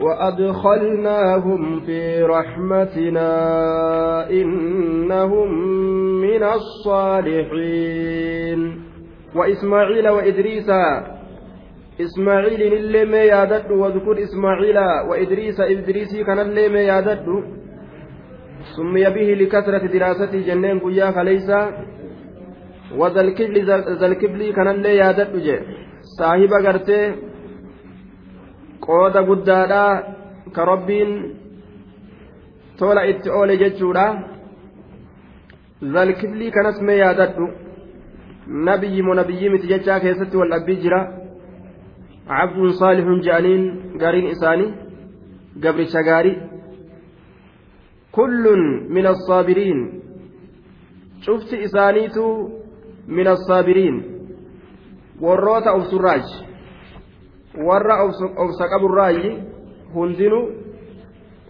وأدخلناهم في رحمتنا إنهم من الصالحين. وإسماعيل وإدريس إسماعيل اللي ما يادد واذكر إسماعيل وإدريس إدريسي كان اللي ما يادد. سمي به لكثرة دراسته جنين قيا ذا الكبل كان اللي يادد صاحب قرتي qooda guddaadha ka rabbiin tola itti oole jechuudha. Zalkiblii kanas mee yaadadhu. Nabiyyi moo nabiyyi miti jechaa keessatti wal dhabbii jira. Cabduun saalihun je'aniin gariin isaanii gabricha gaarii kullun min assaabiriin cufti isaaniitu min assaabiriin warroota obsurraaj warra obsa qaburraayyi hundinuu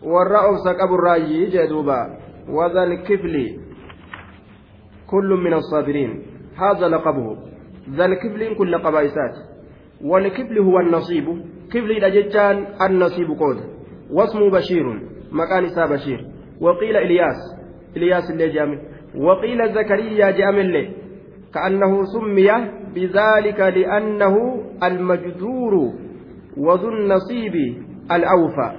warra obsa qaburraayyi jee duuba. وذا الكفل كل من الصابرين هذا لقبه ذا الكفل كل قبائسات والكفل هو النصيب كفل الأججان النصيب قود واسمه بشير مكان إسا بشير وقيل إلياس إلياس اللي جامل وقيل زكريا جامل كأنه سمي بذلك لأنه المجذور وذو النصيب الأوفى.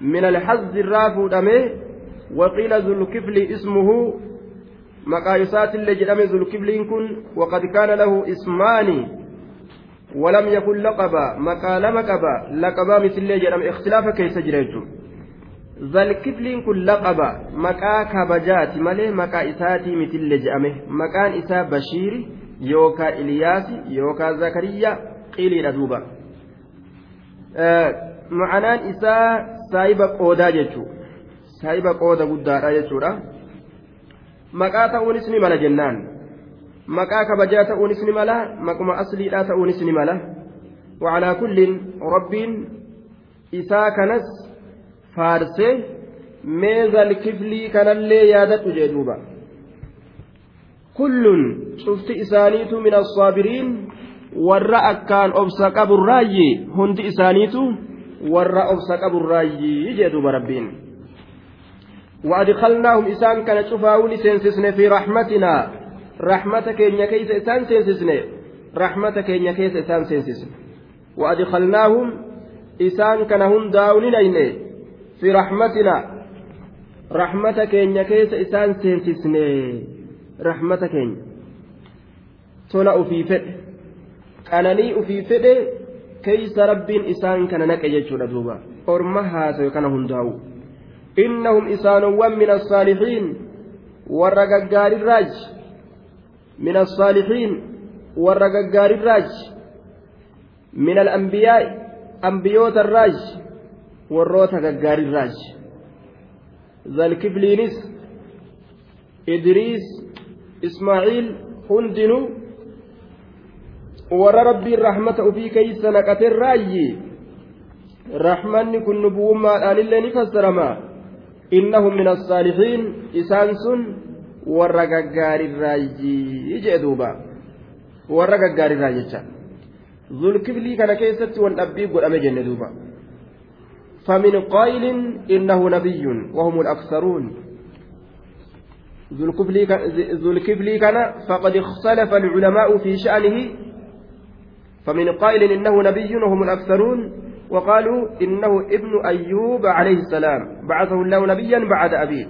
من الحظ الرافع دمه وقيل ذو الكفل اسمه مقايسات اللي ذو الكفل كن وقد كان له اسمان ولم يكن لقبا مقال مقبا لقبا مثل اللي اختلاف كيس جريته zalkifliin kun laqaba maqaa kabajaati malee maqaa isaatii mitillee je'ame maqaan isaa bashiiri yookaa Iliyaasi yookaa Zakariyaa qiliidha duuba. Ma'anaan isaa saayiba qoodaa jechuudha saayiba qooda guddaadha jechuudha. Maqaa ta'uunis ni mala jennaan. Maqaa kabajaa ta'uunis ni mala maquma asliidhaa ta'uunis ni mala. Wacalaa kulliin rabbiin isaa kanas faarsee meezal kiflii kanallee yaadadhu jee duuba. Kullun cufti isaaniitu min assaabiriin warra akkaan obsa qaburraayyi hundi isaaniitu warra obsa qaburraayyi jee duuba rabbiin وأدخلناهم إسان كان شفاون سينسسن في رحمتنا رحمة كين كيس إسان سينسسن رحمة كين كيس إسان سينسسن وأدخلناهم إسان كان هم أينه fi rahmatina rahmata keenya keessa isaan seensisne rahmata keenya tola ufii fedhe qananii ufii fedhe keeysa rabbiin isaan kana naqe jechuudha duuba orma haasayo kana hundaa'u innahum isaanowwan min assaalixiin warra gaggaarirraaj min assaalixiin warra gaggaarirraaj min alambiyaa'i ambiyoota irraaj warroota gaggaarirraaj zalkibliinis idriis ismaaciil hundinuu warra rabbiin rahmata ufii keeysa naqaterraayyi rahmanni kun nubuwummaadhaanillee ni fassarama innahum min assaalixiin isaan sun warra gaggaarirraayyi jee duuba warra gaggaarirraa jecha zulkiblii kana keessatti wan dhabbii godhame jenne duuba فمن قائل إنه نبي وهم الأكثرون ذو الكفل كان فقد اختلف العلماء في شأنه فمن قائل إنه نبي وهم الأكثرون وقالوا إنه ابن أيوب عليه السلام بعثه الله نبيا بعد أبيه.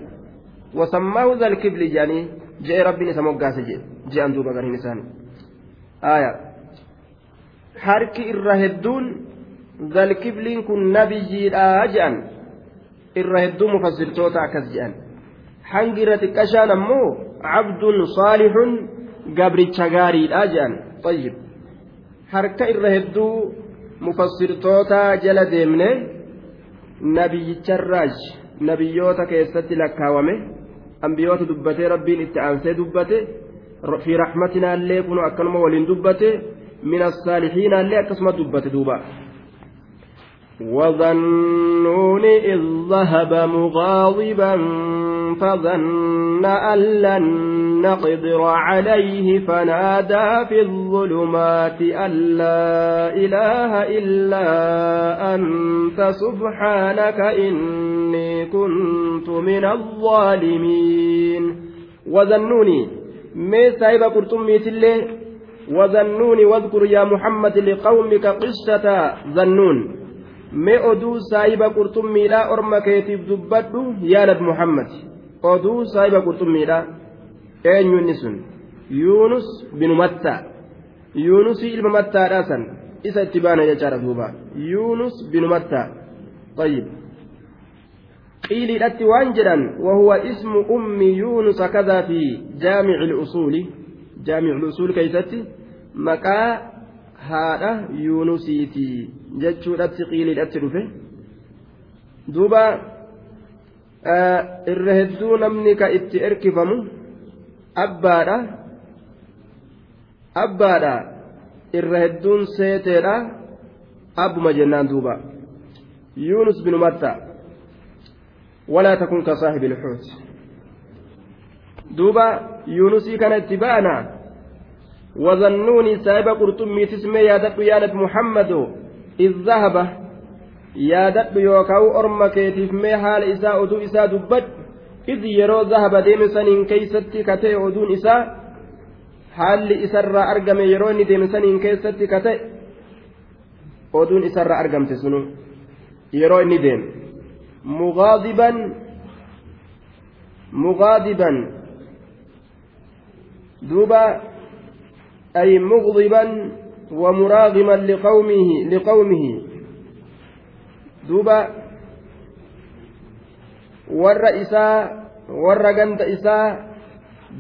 وسماه ذا الكفل يعني جاء ربي نسمه قاسجي جاء أندوبا غير آية. حرك الرهدون zalkibliin kun nabiyyiidha je'an irra hedduu mufassirtoota akkas je'an hangi irra xiqqashaan ammoo cabdun saalihun gabricha gaariidha je'an tayyib. Harka irra hedduu mufassirtoota jala deemne nabiyyicharraaj nabiyyoota keessatti lakkaawame ambiyoota dubbatee rabbiin itti aansee dubbate fi raxmatinaallee kun akkanuma waliin dubbate min assaalixiinaallee akkasuma dubbate duuba وظنون إذ ذهب مغاضبا فظن أن لن نقدر عليه فنادى في الظلمات أن لا إله إلا أنت سبحانك إني كنت من الظالمين وظنوني مي سايب قرطمي تلي وظنوني واذكر يا محمد لقومك قصة ظنون mee oduu saayiba qurxummiidha orma keetiif dubbadhu yaa nabi muhammad oduu saayiba qurxummiidha eenyu inni sun yuunus binu mattaa yuunusii ilma mattaadha san isa itti baana jechaadha duuba yuunus binu mattaa طيب قيل وان جدا وهو اسم أم يونس كذا في جامع الأصول جامع الأصول كيستي مكا haadha yuunusiiti jechuudhatti qiiliidhatti dhufe. Duuba irra hedduu namni ka itti erkifamu abbaadha. Abbaadha irra hedduun seeteedha. Abbuma jennaan duuba. Yuunus binu matta walaa takun ka saahibil xuut duuba yuunusii kana itti ba'anaa وظنوني سايب قرطمي تسمي يا دب يا نبي محمد إذ ذهب yaadadhu yookaan orma keetiif mee haala isaa oduu isaa dubbadhu إذ keeysatti ka ta'e oduun isaa haalli isarraa argame yeroo inni deeme saniin keessatti ka ta'e oduun isarraa argamte sunu yeroo inni deeme mugaadiban mugaadiban duuba ay mugdiban ومراغما لقومه لقومه دوبا إساء ور جند إساء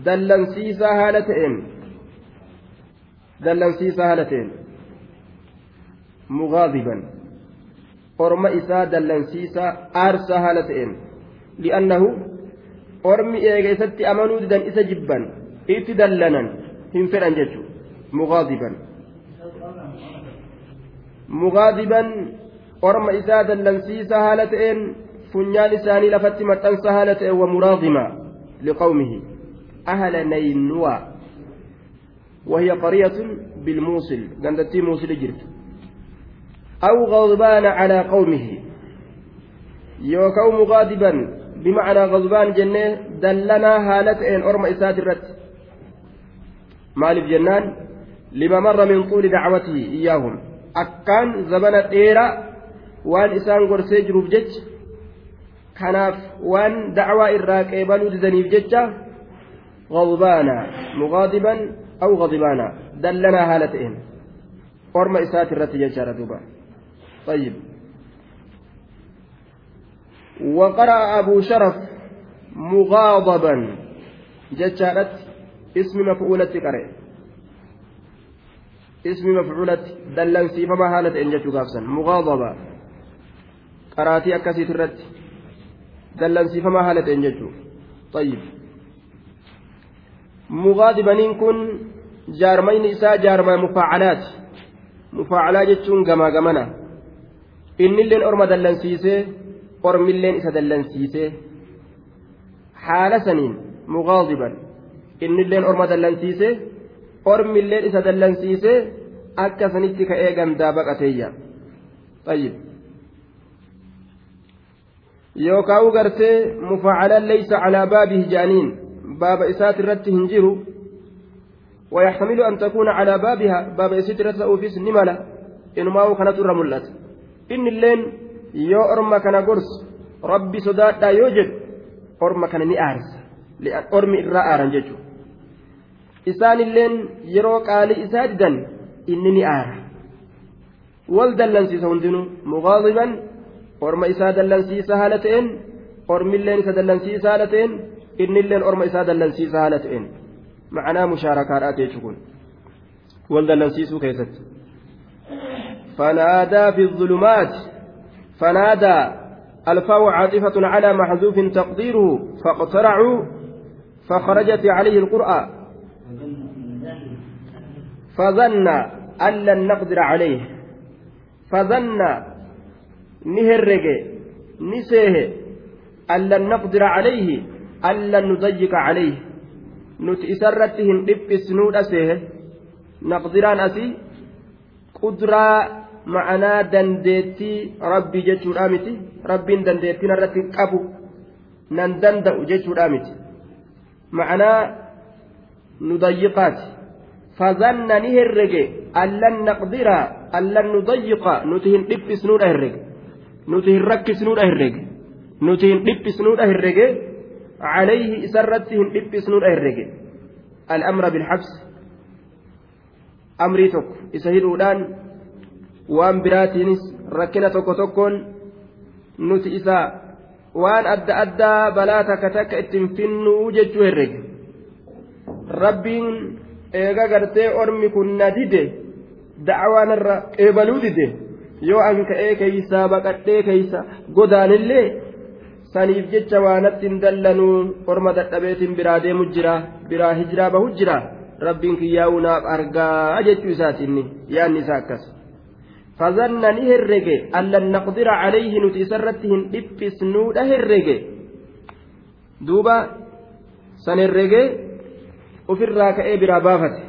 دلنسيسا هالتين دلنسيسا هالتين مغاضبا haala ta'een li'annahu ormi eega isatti amanuu didan isa jibban itti dallanan hin fedhan jechuudha mugaadiban mugaadiban orma isaa dallansiisa haala ta'een funyaan isaanii lafatti maxxansa haala ta'e wa muraadima liqawmihi وهي قرية بالموصل قندتي موصل جرت أو غضبان على قومه يوكو مغاضبا بمعنى غضبان جنة دلنا هالة إن أرم إسات الرت مالف جنان لما مر من طول دعوته إياهم. zabana dheeraa waan isaan gorsee jiruuf jecha kanaaf waan dacwaa irraa qeebaluu didaniif jecha غضبانا مغاضبا أو غضبانا. دلنا هالتين أرم إسات الرتي جشار دوبا. طيب. وقرأ أبو شرف مغاضبا. جشارت اسم مفعولة قرأ. اسم مفعولة دلن سيفما هالة إنجتو قابسا مغاضبة قراتي أكاسي ترت دلن سيفما هالة إنجتو طيب مغاضبا كن جارمين إساء جارما مفاعلات مفاعلات جتون قما قمنا إن اللين أرم دلن سيسي أرم اللين إسا دلن سيسي حال سنين مغاضبا إن اللين أرم دلن سيسي ormilleen isa dallansiisee akka sanitti ka'ee gandaa baqateeyya طيب yookaan gartee mufaacalaan leysa calaa baabihi jaaniin baaba isaati irratti hin jiru ويحتمل أن تكون على بابها باب يسيت رتأو فيس نملة إنما هو كانت ملت إن اللين يو أرما كان قرص ربي صداد يوجد أرما كان نئارس لأن أرمي الرأى رنججو isaanilleen yeroo qaalii isaa didan inni ni aara wal dallansiisa hundinuu muqaadiban orma isaa dallansiisa haala ta'een ormilleen isa dallansiisa haala ta'een innilleen orma isaa dallansiisa haala ta'een ma'anaa mushaarakaadhaati jechuun wal dallansiisuu keessatti فنادى في الظلمات فنادى الفاء عاطفة على محذوف تقديره فاقترعوا فخرجت عليه القرآن فظن أن لن نقدر عليه فظن ni herrege ni seehe allan naqdira calayhi allan nudayyiqa calayhi nuti isarratti hin dhiphisnuudha seehe naqdiraan asii qudraa ma'anaa dandeettii rabbii jechuudha miti rabbiin dandeettiin irratti qabu nan danda'u jechuudha miti fazanna ni herrege allan naqdira allan nudayyiqa nuti hin dhiphisnuudha herrege nuti hin rakkisnuudha herrege nuti hin dhiphisnuudha herrege calayhi isarratti hin dhiphisnuudha herrege al'amra bilxabsi amrii tokko isa hidhuudhaan waan biraatiinis rakkina tokko tokkoon nuti isa waan adda addaa balaa takka takka eega gartee ormi kun na dide da'awaan irra qeebaluu dide yoo an ka'ee keeysaa baqadhee keeysa godaanillee saniif jecha waanatti hin dallanuu orma dadhabeetiin biraa deemu jira biraa hijiraa bahu jira rabbiin kiyyaa'uu naaf argaa jechuu isaati inni yaanni isaa akkas. Fazanna ni herrege allan naqdira calayhi nuti isarratti hin dhiphisnuudha herrege. Duuba san herrege ofirraa ka'ee biraa baafate.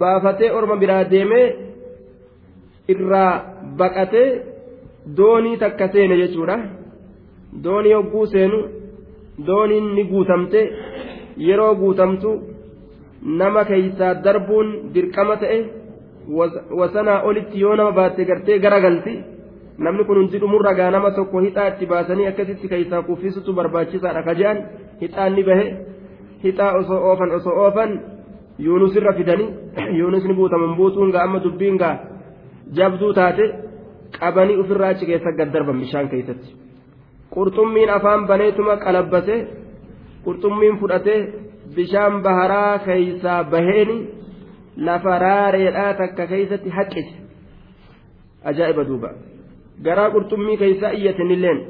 Baafatee orma biraa deemee irraa baqatee doonii takka seene jechuudha. Doonii hogguu seenu dooniin ni guutamte. Yeroo guutamtu nama keeysaa darbuun dirqama ta'e wasanaa olitti yoo nama baatte gartee garagalti. Namni kun hundi dhumurra gaa nama tokko hixaa itti baasanii akkasitti keeysaa kuffisutu barbaachisaadha. Ka je'an hixaan ni bahe hixaa osoo oofan osoo oofan yuunus irra fidanii yuunus ni buutaman buutuun gaa amma dubbiin gaa jabduu taate qabanii ofirraa achi keessa gad darban bishaan keessatti. Qurxummiin afaan baneetuma qalabbate qurxummiin fudhatee bishaan baharaa keeysaa baheeni lafa raareedhaa takka keeysatti haqqise. Ajaa'iba duuba. Garaa qurxummii keeysaa iyyatenilleen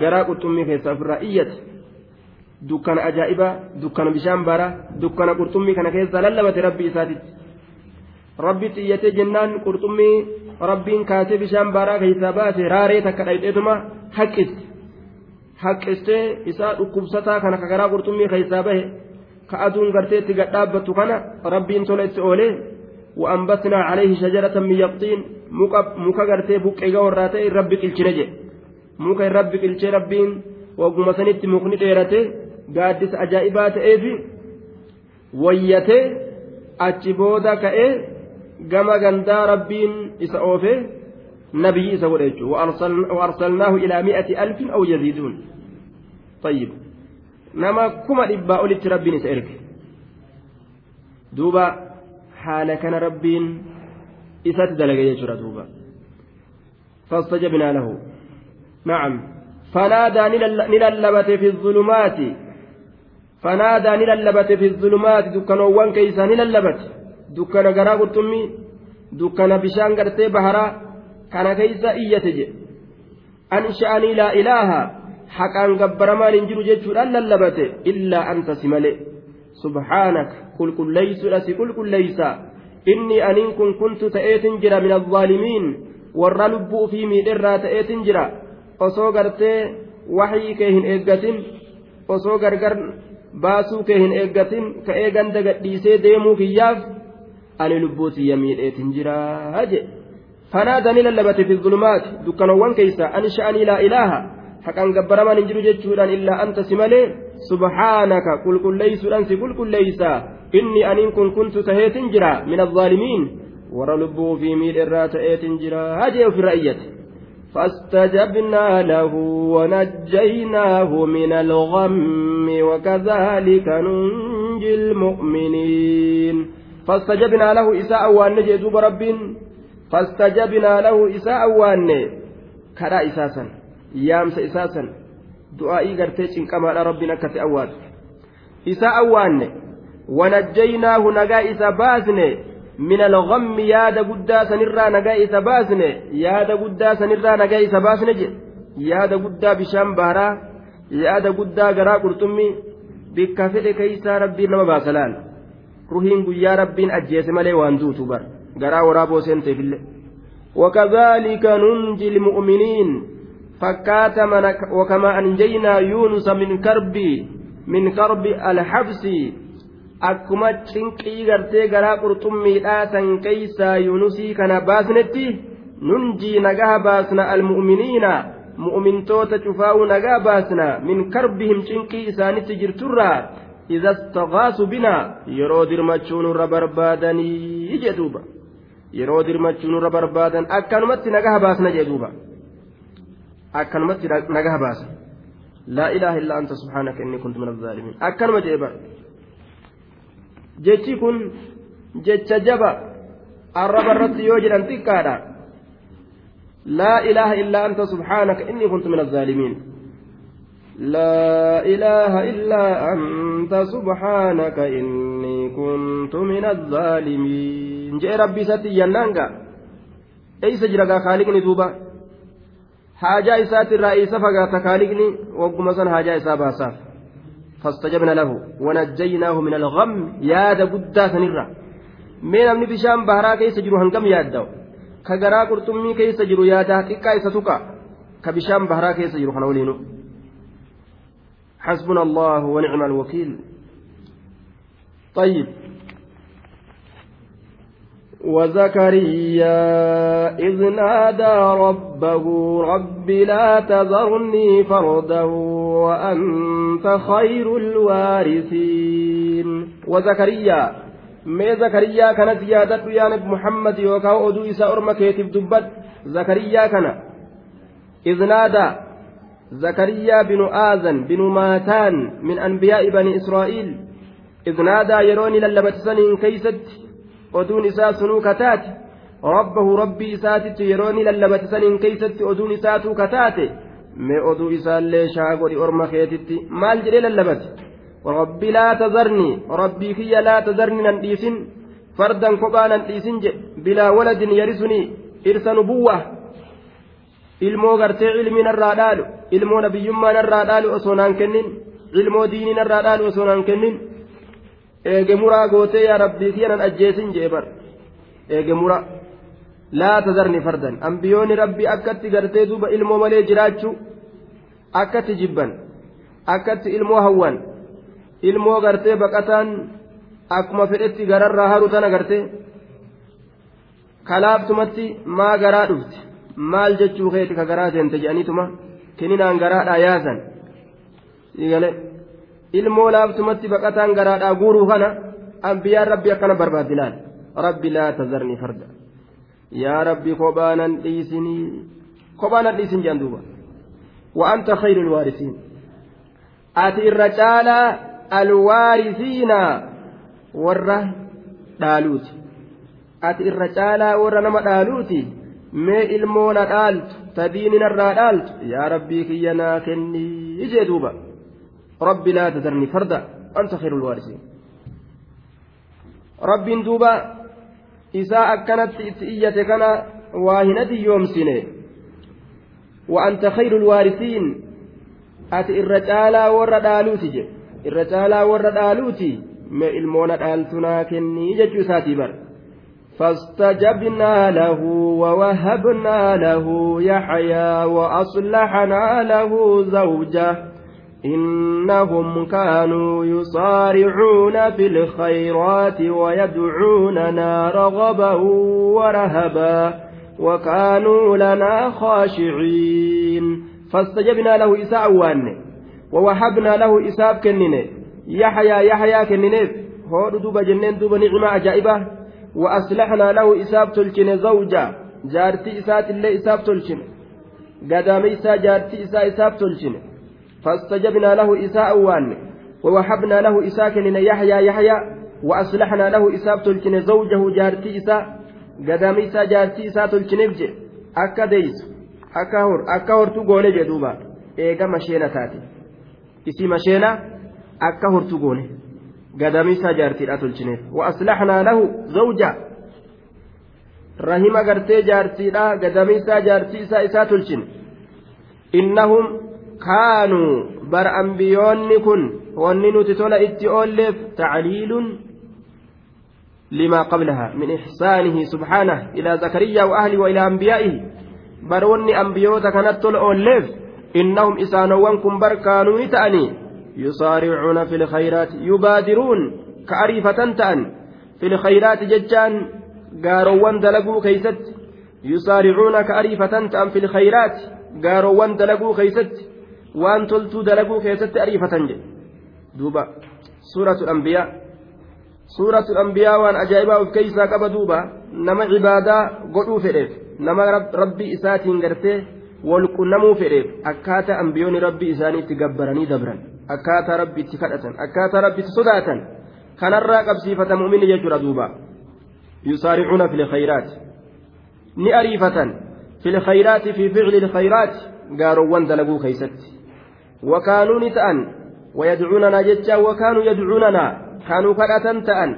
garaa qurxummii keessaa ofirraa iyyate dukkana ajaa'ibaa dukkana bishaan baraa dukkana qurxummii kana keessaa lallabate rabbii isaatitti rabbitti iyyatee jennaan qurxummii rabbiin kaasee bishaan baraa keeysaa baase raaree takka dhayxeetuma haqqiste haqqistee isaa dhukkubsataa kana ka garaa qurxummii keeysaa bahe ka aduun gartee itti gadhaabbattu kana rabbiin tola itti oolee وأنبتنا عليه شجرة من يقطين muka gartee buqqee gawarraa ta'e rabbi qilchine jedhe muka rabbi qilchee rabbiin wagguma sanitti mukni dheerate gaaddisa ajaa'ibaa ta'eefi wayyatee achi booda ka'ee gama gandaa rabbiin isa oofee nabiyyi isa godhe jechuudha وأرسلناه إلى مئة ألف أو يزيدون طيب نما كما dhibba olitti rabbiin isa erge duuba haala kana rabbiin isatti dalage jechuudha duuba فاستجبنا له نعم فنادى نللبت في الظلمات فنادى نللبت في الظلمات دكانوان كيسا نللبت. دكان غرا قرطمي دكان بشان غرتي بهرا كان كيسا إيتج أنشأني لا إله حقان غبرمان انجر جيتشور للبت إلا أنت سملي سبحانك قل قل ليس لسي قل قل ليس. إني أن كن كنت تأيت جرا من الظالمين لبؤ في جرا. osoo gartee waxii kee hin eeggatin osoo gargar baasuu kee hin eeggatin ka'ee ganda gadhiisee deemuu kiyyaaf ani lubbuu tiyya miidheetin jiraa je fanaadanii lallabate fi zulumaati dukkanowwan keeysa an sha'anii laa ilaaha haqan gabbaraman hin jiru jechuudhaan illaa anta si malee subhaanaka qulqulleeysuudhaan si qulqulleeysa inni aniin kun kuntu taheetin jira min alzaalimiin warra lubbuu fi miidherraa ta'eetin jira jee ofirra iyyate فاستجبنا له ونجيناه من الغم وكذلك ننجي المؤمنين. فاستجبنا له إساء وان جدوب رب فاستجبنا له إساء وان كرا إساسا. يامس إساسا. دعائي قرتيش كما ربنا كتأواد إساء وان ونجيناه نجا إسا من الغم ياد قدا سنرى نجا إسا باسنه ياد قدا سنرى نجا إسا باسنه ياد قدا بشام بارا ياد قدا غرا قرطمي بك فدي كيسا ربي نما باسلال. روحين قيا ربين أجيس مالي واندوتو بر غرا ورابو سنتي بالله وكذلك ننجي المؤمنين. فكات وكما أنجينا يونس من كرب من كرب الحبس akkuma cinqii gartee garaa qurxummiidhaa san keeysaa yunusii kana baasnetti nunjii nagaha baasna almu'miniina. Mu'mintoota cufaa'uu nagaa baasna. Min karbihim cinqii isaanitti jirturraa. Iza staqaasu binaa yeroo dirmachuu nurra barbaadanii jedhuuba yeroo dirmachuu nurra barbaadan akkanumatti nagaha baasna jedhuuba akkanumatti nagaha baasna laa ilaaha illaa anta subhaanaka inni kuntu min azzaalimiin akkanuma jedhe bara. Jechi kun jecha jaba arraba irratti yoo jedhan xiqqaadha. Laa ilaaha illaa anta subhaanaka inni kuntu min azzaalimiin لا إله إلا أنت سبحانك إني كنت من الظالمين جاء ربي ستي ينانغا أي سجرقا خالقني دوبا حاجة إسات الرئيس فقات خالقني وقم حاجة إسابها صاف فاستجبنا له. ونجيناه من الغم. ياد قدا سنرا من أمن بشام بهرا كيس جرو هنقم يادو كغرا قرطمي كيس جرو يادا كيكا إساتوكا كبشام بهرا كيس جرو خنولينو. حسبنا الله ونعم الوكيل. طيب. وزكريا إذ نادى ربه رب لا تذرني فردا وأنت خير الوارثين. وزكريا ما زكريا كانت زيادة يا نبي محمد يوكاو أدو إسا دبت زكريا كان إذ نادى زكريا بن آذن بن ماتان من أنبياء بني إسرائيل. إذ نادى يروني للبت سنين كيست. Oduun isaa sunuu kataate rabbahu rabbii isaatitti yerooni lallabate saniin keeysatti oduun isaatuu kataate mee oduu isaallee shaa godhi orma keetitti maal jedhee lallabate rabbi laa tazarnii rabbii kiyya laa tazarni nan dhiisin fardan kophaa nan dhiisin jedhe bilaa waladin yarisunii irsa nubuwwa ilmoo gartee ilmi narraa dhaalu ilmoo nabiyyummaa narraa dhaalu osoo naan kennin ilmoo diinii narraa dhaalu osoo naan kennin eege muraa gootee yaa rabbii kiyyanan ajjeesin jee bar. Eege mura laa tazarni fardan. Ambiyoonni rabbii akkatti gartee duuba ilmoo malee jiraachuu akkatti jibban akkatti ilmoo hawwan ilmoo gartee baqataan akkuma fedhetti gararraa haru tana gartee. Kalaaftumatti maa garaa dhufti? Maal jechuu keeti ka garaa seente jedhaniituma kininaan garaadhaa yaasan ilmoo laaftumatti baqataan garaadhaa guuruu kana ambiyaan rabbi akkana barbaadinaan rabbi laa tazarni farda yaa rabbi kophaanan dhiisinii kophaanan dhiisin jedhan duuba وأنت خير الوارثين أتي الرجال الوارثين ورّه dhaaluuti ati irra caalaa warra nama dhaaluuti mee ilmoona dhaaltu tadiininarraa dhaaltu yaa rabbii kiyya naa kennii ijee duuba ربي لا تذرني فردا أنت خير الوارثين. رب دوبا إساء كانت إتئية كان واهنة يوم سنة وأنت خير الوارثين. أتي الرجال والردالوتي الرجال والردالوتي ما المونة آلتنا كني ساتي بر. فاستجبنا له ووهبنا له يحيى وأصلحنا له زوجه. إنهم كانوا يصارعون في الخيرات ويدعوننا رغبا ورهبا وكانوا لنا خاشعين. فاستجبنا له إساء وان ووهبنا له إساء كننه يحيى يحيى كننه. هو دوبا جنين دوبا نعمة أجائبة وأصلحنا له إساء تلكن زوجا جارتي إساء اللي إساء تلكن قدامي إساء جارتي إساء إساء تلكن فاستجبنا له إساء وان ووهبنا له إساء كنن يحيى يحيى وأصلحنا له إساء تلكن زوجه جارتي إساء قدام إساء جارتي إساء تلكن بجي أكا ديس أكا هور أكا هورتو قولي جدوبا إيقا مشينا تاتي إسي مشينا أكا هورتو قولي قدام إساء جارتي لا تلكن وأصلحنا له زوجه rahima gartee jaartiidha gadamiisaa jaartii isaa tolchine innahum kun wanni nuti tola itti oolleef tacliilun لما قبلها من إحسانه سبحانه إلى زكريا وأهله وإلى أنبيائه بروني أنبيوتا كانت تلأوليف إنهم إسانوانكم بركانوا تأني يصارعون في الخيرات يبادرون كأريفة تأن في الخيرات ججان قاروان دلقوا كيست يصارعون كأريفة تأن في الخيرات قاروان دلقوا كيست وأن تلتوا دلقوا كيست أريفة دوبا سورة الأنبياء suuratul ambiyaa waan ajaa'ibaa of keeysaa qaba duuba nama cibaadaa godhuu fedheef nama rabbii isaatiin gartee walqunnamuu fedheef akkaataa ambiyoonni rabbii isaanii itti gabbaranii dabran akkaataa rabbi itti kadhatan akkaataa rabbi itti sodaatan kanarraa qabsiifata mu'minni jechuudha duuba yusaaricuuna fil khayraati ni ariifatan fil khayraati fi ficli lkhayraati gaarowwan dalaguu keeysatti ni ta'an ويدعوننا جتا وكانوا يدعوننا كانوا كدة تأن.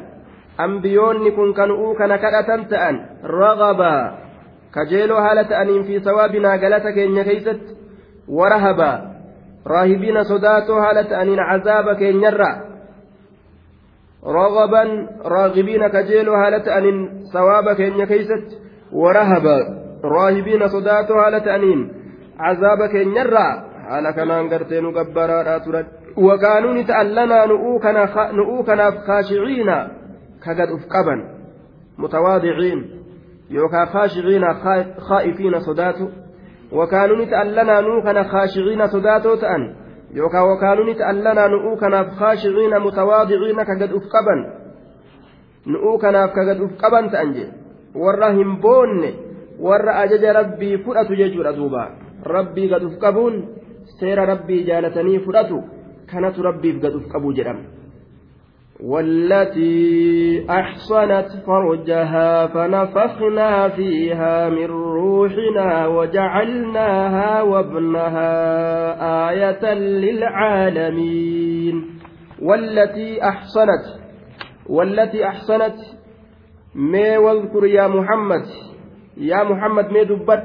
أنبيوني كن كانوا كان كدة تأن. رغبا. كجيلو هالة أنين في ثوابنا قالتك إن كيست. ورهبا. راهبين صداتو هالة أنين عذابك إن يرى رغبا. راغبين كجيلو هالة أنين ثوابك إن كيست. ورهبا. راهبين صداتو هالة أنين عذابك إن يرى haala kanaan gartee nu gabbaraadhaa turan. وكانوا نتألنا نؤو كناف خاشعين كقد أفقبا متواضعين يوكا خاشعين خائفين صداتو وكانوا نتألنا نؤو كنا خاشعين صداتو تأن يوكا وكانوا نتألنا نؤو كناف خاشعين متواضعين كقد أفقبا نؤو كناف كقد أفقبا تأنجي warra hin boonne warra ajaja rabbii fudhatu jechuudha duuba. Rabbii gad uf qabuun seera rabbii jaalatanii fudhatu kanatu rabbiif gadhuuf qabu jedhama. والتي أحصنت فرجها فنفخنا فيها من روحنا وجعلناها وابنها آية للعالمين والتي أحصنت والتي أحصنت ما واذكر يا محمد يا محمد ما دبت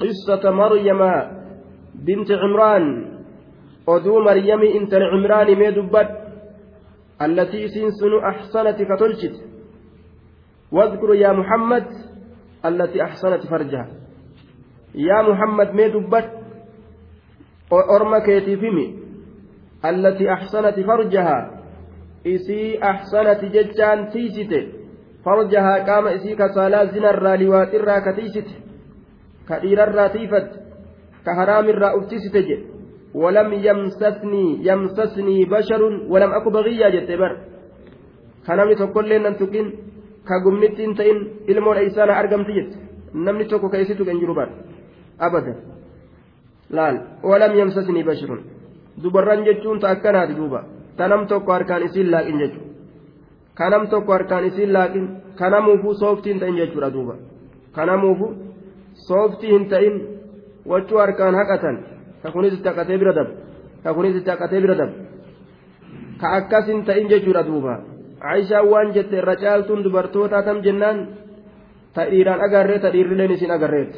قصة مريم بنت عمران oduu maryamii intala cimraanii mee dubbad allatii isiin sunu واذكر يا محمد التي أحسنت فرجها. يا محمد مي دبت أرمك يتفمي التي أحسنت فرجها إسي أحسنت ججان تيسته فرجها قام إسي كسالا زنا الراليوات الرا كتيسته كإير الرا تيفت. كهرام الرا أفتيسته ولم يمسسني يمسسني بشر ولم أكو بغيا جت بر كنمني تقول لنا تكين كقمنتين تين إلمون إيسان أرقم تجت نمني تكو كيسيتو كن جروبان أبدا laal walam yamsasni bashirun dubarran jechuun ta akkanaati duuba tanam tokko harkaan isiin laaqin jechu kanam tokko harkaan isiin laaqin kanamuufuu sooftiin ta'in jechuudha duuba kanamuufuu sooftii hin ta'in wachuu harkaan haqatan ka kunis itti haqatee bira dabu ka kunis itti haqatee bira dabu ka akkas hin ta'in jechuudha duuba aishaan waan jette irra caaltuun dubartootaa tam jennaan ta dhiiraan agarree ta dhiirrileen isin agarreet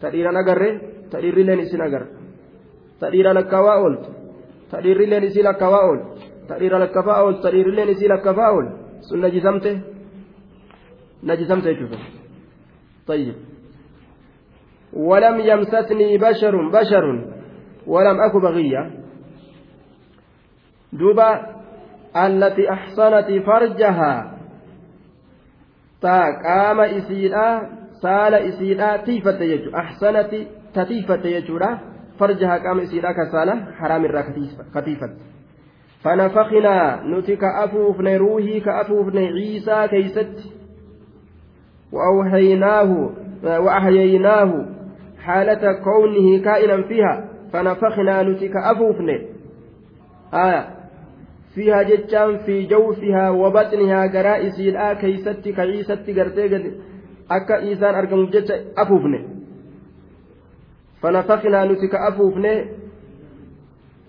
ta dhiiraan agarree ta dhiirrileen isin agarre ta dhiiraan lakkawaa ooltu ta dhiirrileen isii lakkawaa ool ta dhiira lakkafaa ool ta dhiirrileen isii lakkafaa ool sun najisamte najisamte jechuudha طيب ولم يمسسني بشر بشر ولم أك بغية. دوبا التي أحصنت فرجها. تاقام إسيرا سال إسيرا تيفة يجو. أحسنت تتيفة يجورا فرجها قام إسيرا كسالة حرام الرا كتيفة. فنفخنا نتك أفوفن روحي كأفوفن عيسى كيست. وأوحيناه وأحييناه حالة كونه كائنا فيها فنفخنا نتك أفوفن آية. فيها جتان في جوفها وبطنها جرائس الآ كيست كعيست قرتي أكا إيسان أرقم جت أفوفن فنفخنا نتك أفوفن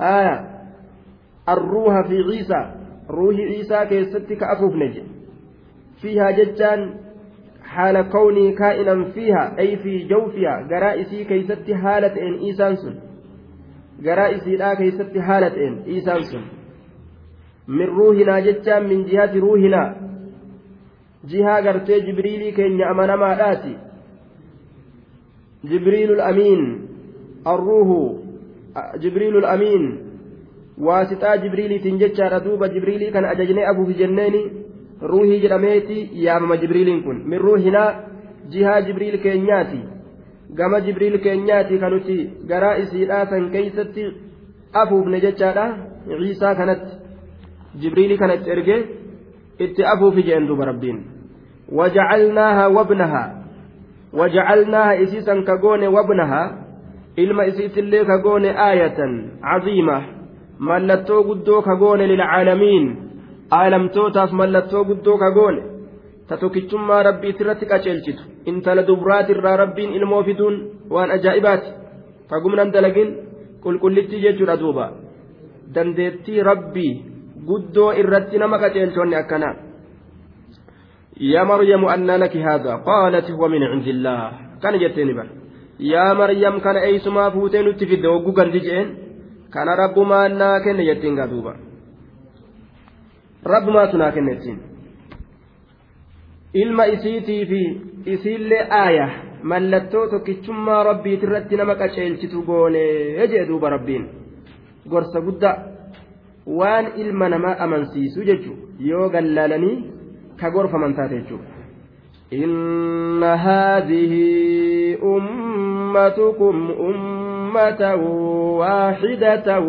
آية. الروح في عيسى. روح عيسى كيست كأفوفن فيها جتان حال كوني كائنا فيها أي في جوفها جرائسي كيست حالة إن إيسان سن جرائسي لا كيست حالة إن إيسان سن من روحنا جتا من جهة روحنا jihaa gartee jibriilii keenya amanamaadhaati jibriilul amiin arruuhu jibriilul amiin waasixaa jibriiliitiin jechaadha duuba jibriilii kana ajajnee abuufi jenneeni ruuhii jedhameeti yaamama jibriiliin kun min ruuhinaa jihaa jibriil keenyaati gama jibriil keenyaati kanuti garaa isiidhaa san keeysatti afuufne jechaadha ciisaa kanatti jibriilii kanatti erge itti afuufi jeen duuba rabbiin wajacalnaaha wabnaha wajacalnaaha isiisan ka goone wabnaha ilma isiitillee ka goone aayatan caziima mallattoo guddoo ka goone lilcaalamiin aalamtootaaf mallattoo guddoo ka goone ta tokkichummaa rabbii irratti qaceelchitu intala dubraatirraa rabbiin ilmoo fiduun waan ajaa'ibaati fagumnan dalagin qulqullittii jechuudha duuba dandeettii rabbii guddoo irratti nama qaceelchonni akkanaa يا مريم أن لك هذا قالت هو من عند الله كان جتني بر يا مريم كان أي سما فوتين تفيد وقوقا تجين كان رب ما أنا كن جتين قدوبا رب ما سنا كنتين ilma isiitii fi isiillee aaya mallattoo tokkichummaa rabbiit irratti nama qaceelchitu goonee jee duuba rabbiin gorsa guddaa waan ilma namaa amansiisu jechu yoo gallaalanii ka gorfaman taate jechuudha. إن هذه أمتكم أمة واحدة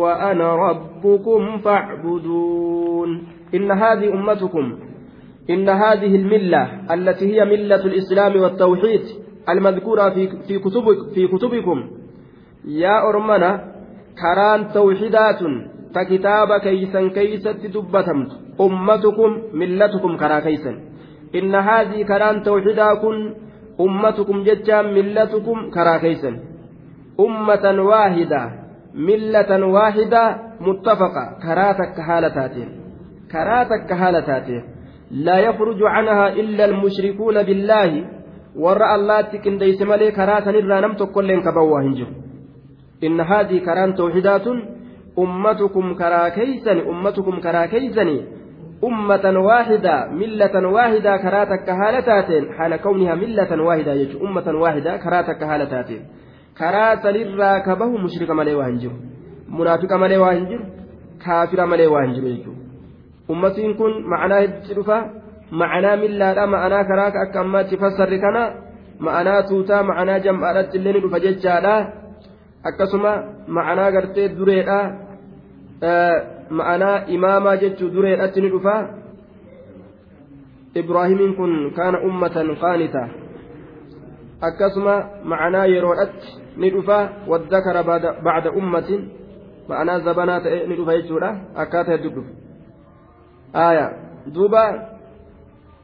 وأنا ربكم فاعبدون إن هذه أمتكم إن هذه الملة التي هي ملة الإسلام والتوحيد المذكورة في في كتب في كتبكم. يا أرمنا كران توحيدات فكتاب كيسا كيسا دبتمت أمتكم ملتكم كرا كيسا. إن هذه كران توحيدا كن أمتكم ججا ملتكم كرا كيسا. أمة واحدة ملة واحدة متفقة كراتك حالتاتين كراتك حالتاتين لا يخرج عنها إلا المشركون بالله. ورأى الله تكن ديس ملي كراتا نرى نمت كل هنجر إن هذه كران توحيدات. أمتكم كراكيسن أمتكم كراكيسن. أمة واحدة ملة واحدة كراتك كهالتاتين. حال كونها karaa sanirraa ka bahu mushrika malee waa hin jiru. Munaafiqa malee waa hin jiru. Kaafira malee waa hin jiru jechuudha ummatiin kun ma'anaa hedduutti dhufa ma'anaa millaadha ma'anaa karaa akka ammaatti fassarri kana ma'anaa tuutaa ma'anaa jam'aadhaatti illee ni dhufa jechaadha. Akkasuma ma'anaa gartee dureedha. Ma'anaa imaamaa jechuun dureedhaatti ni dhufa. Ibraahimiin kun kaana ummatan qaanitaa. Akkasuma ma'anaa yeroodhatti ni dhufa waddakara bacda ummatin ma'anaa zabanaa ta'e ni dhufa jechuudha akkaataa hedduu dhufa aya duuba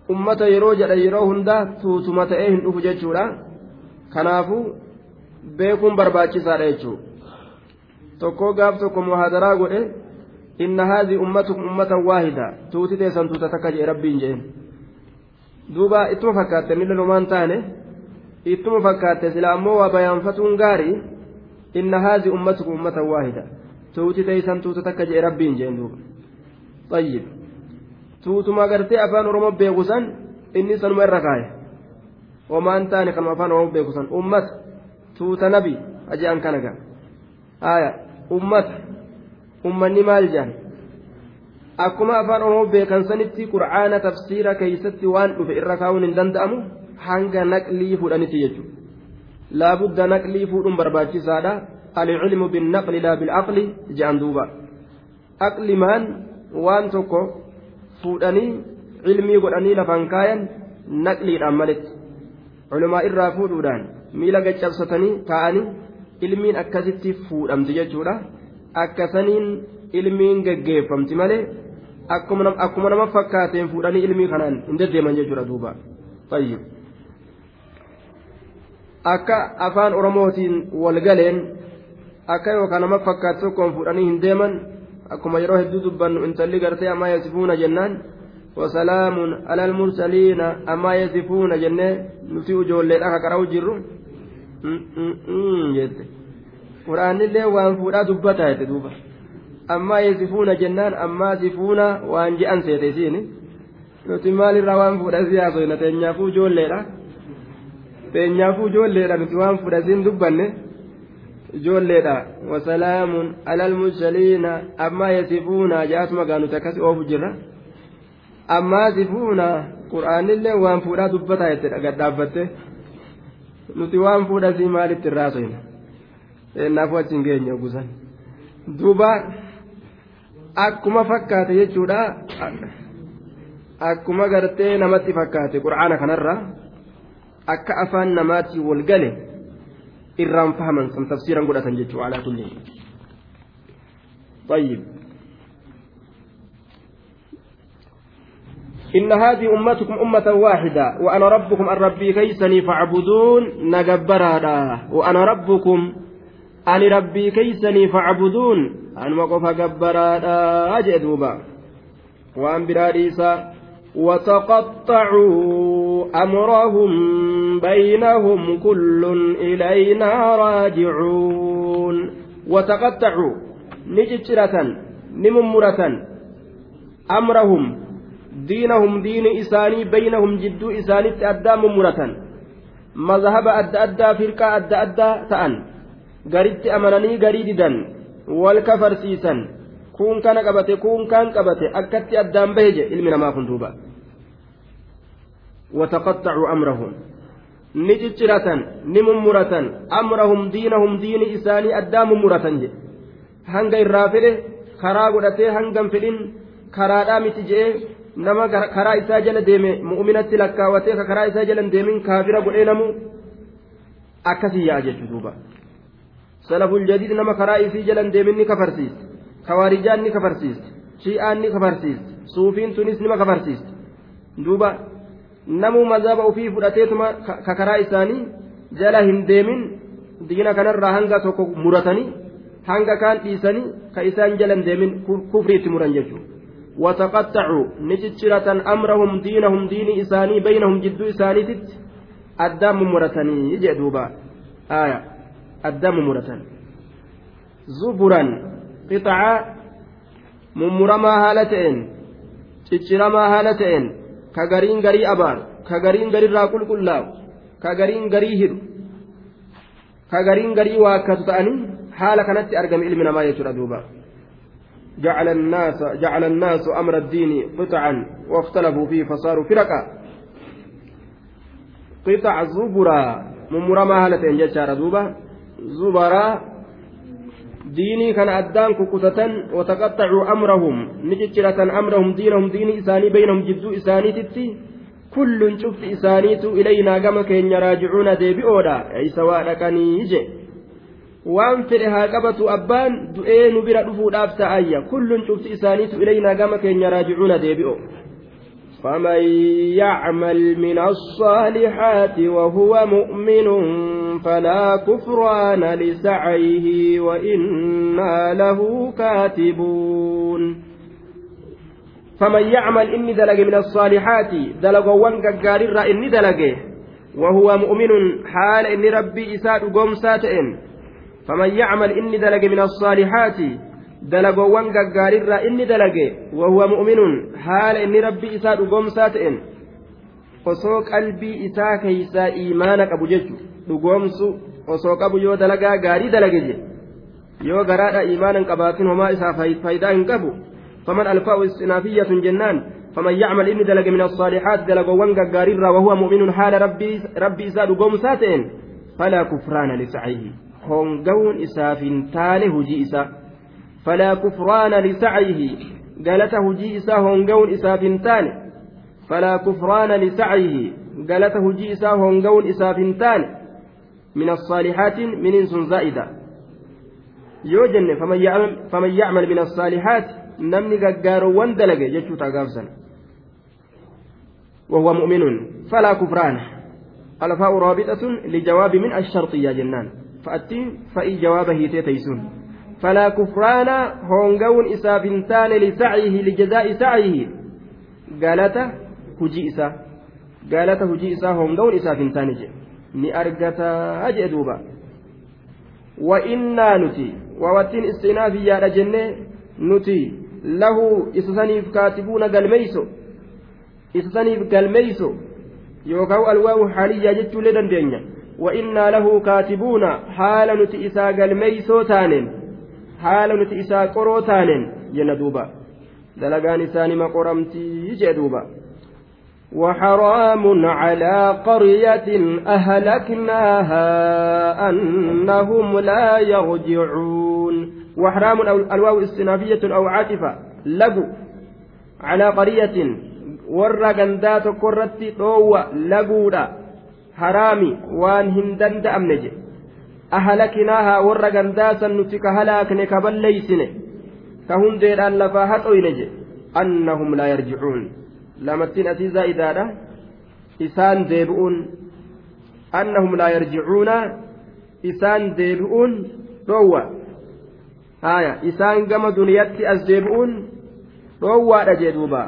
ummata yeroo jedha yeroo hunda tuutuma ta'ee hin dhufu jechuudha kanaafuu beekuun barbaachisaadha jechuudha tokko gaaf tokko muhaadaraa godhe inna haadhi ummatukum ummatan waahida tuuti teessan tuuta takka jee rabbiin jeen duuba ittuma fakkaatte nille numaan taane ittuma fakkaatte silaa ammoo waa bayaanfatuun gaarii inna haazi ummatukum ummatan waahida. Tuuti teeysan tuuta takka jee rabbiin jeen duuba. Ayyib tuutuma gartee afaan oromo beeku san inni sanuma irra kaaye omaan taane kanuma afaan oromo beeku san. Ummata tuuta nabi aja'an kana gaa. Aya ummata ummanni maal jean akkuma afaan oromo beekan sanitti qur'aana tafsiira keeysatti waan dhufe irra kaa'uun hin danda'amu? Hanga naqlii fudhanitti jechuudha laabudda naqlii fuudhuun barbaachisaadha alcilmu binnaqli laa bilcaqli je'an duuba aqlimaan waan tokko fuudhanii ilmii godhanii lafaan kaayan naqliidhaan maletti culumaa irraa fuudhuudhaan miila gaccabsatanii taa'anii ilmiin akkasitti fuudhamti jechuudha akkasaniin ilmiin geggeeffamti malee akkuma nama fakkaateen fuudhanii ilmii kanaan hin deddeeman jechuudha duuba akka afaan oromootiin walgaleen akka yookaan nama fakkaatu tokkoon fuudhanii hin deeman akkuma yeroo hedduu dubbannu intalli gartee ammaa yasifuuna jennaan wasalaamun alal mursaliina ammaa yasifuuna jennee nuti ijoolleedha ka qara'u jirru. Mm, mm, mm, jette quraanillee waan fuudhaa dubbataa jette duuba. Ammaa yasifuuna jennaan ammaa sifuuna waan je'an seete isiin nuti maalirraa waan fuudha siyaasoo hin teenyaafuu ijoolleedha. Teenyaafuu ijoolleedha nuti waan fuudhasiin dubbanne ijoolleedha. Wasalaamun alal mursaliina ammaa yasifuuna jaatuma gaa nuti akkas oofu jirra ammaa sifuuna qur'aanillee waan fuudhaa dubbataa jettedha gadhaabbatte nuti waan fuudhasii maalitti irraa haasofna teenyaafuu achi hin geenye ogusan duuba akkuma fakkaate jechuudha. Akkuma gartee namatti fakkaate qur'aana kanarra akka afaan namaatti wal gale irraan fahaman san tafsiiran godhatan jechuudha alaa kulli. طيب إن هذه أمتكم أمة واحدة وأنا ربكم أن ربي كيسني فاعبدون نجبرا وأنا ربكم أن ربي كيسني فاعبدون أن وقف جبرا أجد وأن براديسا وتقطعوا أمرهم بينهم كل إلينا راجعون وتقطعوا نجترة نممرة أمرهم دينهم دين إساني بينهم جدو إساني أدى ممرة مذهب أدى أدى فرقة أدى أدى تأن قريت أمنني قريدا والكفر سيسا كون كان قبته كون كان قبته أكدت أدام بهجة إلمنا ما كنت وتقطعوا أمرهم نجترة نممرة أمرهم دينهم دين إساني أدام مرة hanga irraa fedhe karaa godhatee hangam fedhin karaadhaa miti je'ee nama karaa isaa jala deeme mu'uminatti lakkaawatee ka karaa isaa jala deemin kaafira godhee namu akkasii yaa'a jechuudha duuba salaful jadiid nama karaa isii jala deemin ni kafarsiisa kawaarijaan ni kafarsiisa shi'aan ni kafarsiisa suufiin tunis nima kafarsiisa duuba. namuu mazaba ofii fudhateetuma ka karaa isaanii jala hin deemin diina kanarraa hanga tokko muratanii hanga kaan dhiisanii ka isaan jala hin deemin kufriitti muran jechuudha. وتقطعوا نجتشرة أمرهم دينهم دين إساني بينهم جدو إساني تت الدم مرتني يجي دوبا آية الدم مرتن زبرا قطعة ممرما هالتين تشرما هالتين ka gariin garii abaaru ka gariin garirraa qulqullaa'u ka gariin garii hidhu ka gariin garii waakkatu ta'anii haala kanatti argame ilmi namaa jechuudha duuba جعل الناس جعل الناس أمر الدين قطعا واختلفوا فيه فصاروا فرقا قطع زبرا ممرما هالتين جتشار زبرا diinii kana addaan kukutatan wataqaxxacuu amrahum ni cicciratan amrahum diinahum diinii isaanii baynahum jidduu isaaniititti kullun cufti isaaniitu ilaynaa gama keenya raajicuuna deebi'oodha isa waa dhaqanii je? Waan fedhe haa qabatu abbaan du'ee nu bira dhufuudhaaf ta'ayya. Kullun cufti isaaniitu ilaynaa gama keenya raajicuuna deebi'o فمن يعمل من الصالحات وهو مؤمن فلا كفران لسعيه وإنا له كاتبون. فمن يعمل إني دلق من الصالحات دلق وانك قارر إني دلق وهو مؤمن حال إني ربي إساد قوم ساتئن. فمن يعمل إني دلق من الصالحات dalagoowwan gaggaarirraa inni dalage wahuwa mu'minuun haala inni rabbi isaa dhugoomsaa ta'en osoo qalbii isaa keeysaa iimaana qabu jechu dhugoomsu osoo qabu yoo dalagaa gaarii dalage je yoo garaadha iimaanan qabaatin homaa isaa faayidaa hin qabu faman alfaa'u istinaafiyatun jennaan فمن يعمل إني دلق من الصالحات دلق وانقا قاريرا وهو مؤمن حال ربي ربي إساد قوم ساتين فلا كفران لسعيه هونقون إساف تاله هجي إسا فلا كفران لسعيه. قالته جي إسا هونقون إساف تاني فلا كفران لسعيه. قالته جي إسا هونقون إساف تاني من الصالحات من إنس زائدة. يوجن فمن يعمل, فمن يعمل من الصالحات نمني ققارو واندلق جتشو تقافسا وهو مؤمن. فلا كفران. الفاء رابطة لجواب من الشرطية جنان. فأتي فإي جوابه تيسون فلا كفران هونغون إسافنتان لسعيه لجزاء سعيه قالت هجي إسا قالت هجي إسا هونغون إسافنتان جي ni argataa jee duuba wa'innaa nuti wawattiin istinaafiyyaadha jenne nuti lahu isa saniif kaatibuuna galmeeyso isa saniif galmeeyso yookaan alwaawu xaaliyyaa jechuullee dandeenya وإنا له كاتبون حال نتي إسا قلميسو تانين حال نتي إسا قرو تانين جندوبا دلقان إساني ما قرمتي جدوبا وحرام على قرية أهلكناها أنهم لا يرجعون وحرام الواو استنافية أو عاطفة لقو على قرية warra gandaa tokko irratti dhoowwa laguudha. Haraami waan hin ahalakinaahaa warra gandaa san nuti ka halaakne ka balleeysine ka hundeedhaan lafaa haxoyne jedhe annahum laa yarjicuun lamattiin asii zaa'idaadha isaan deebi'uun annahum laa yarjicuuna isaan deebi'uun dhoowwa haya isaan gama duniyatti as deebi'uun dhoowwaadha jee duuba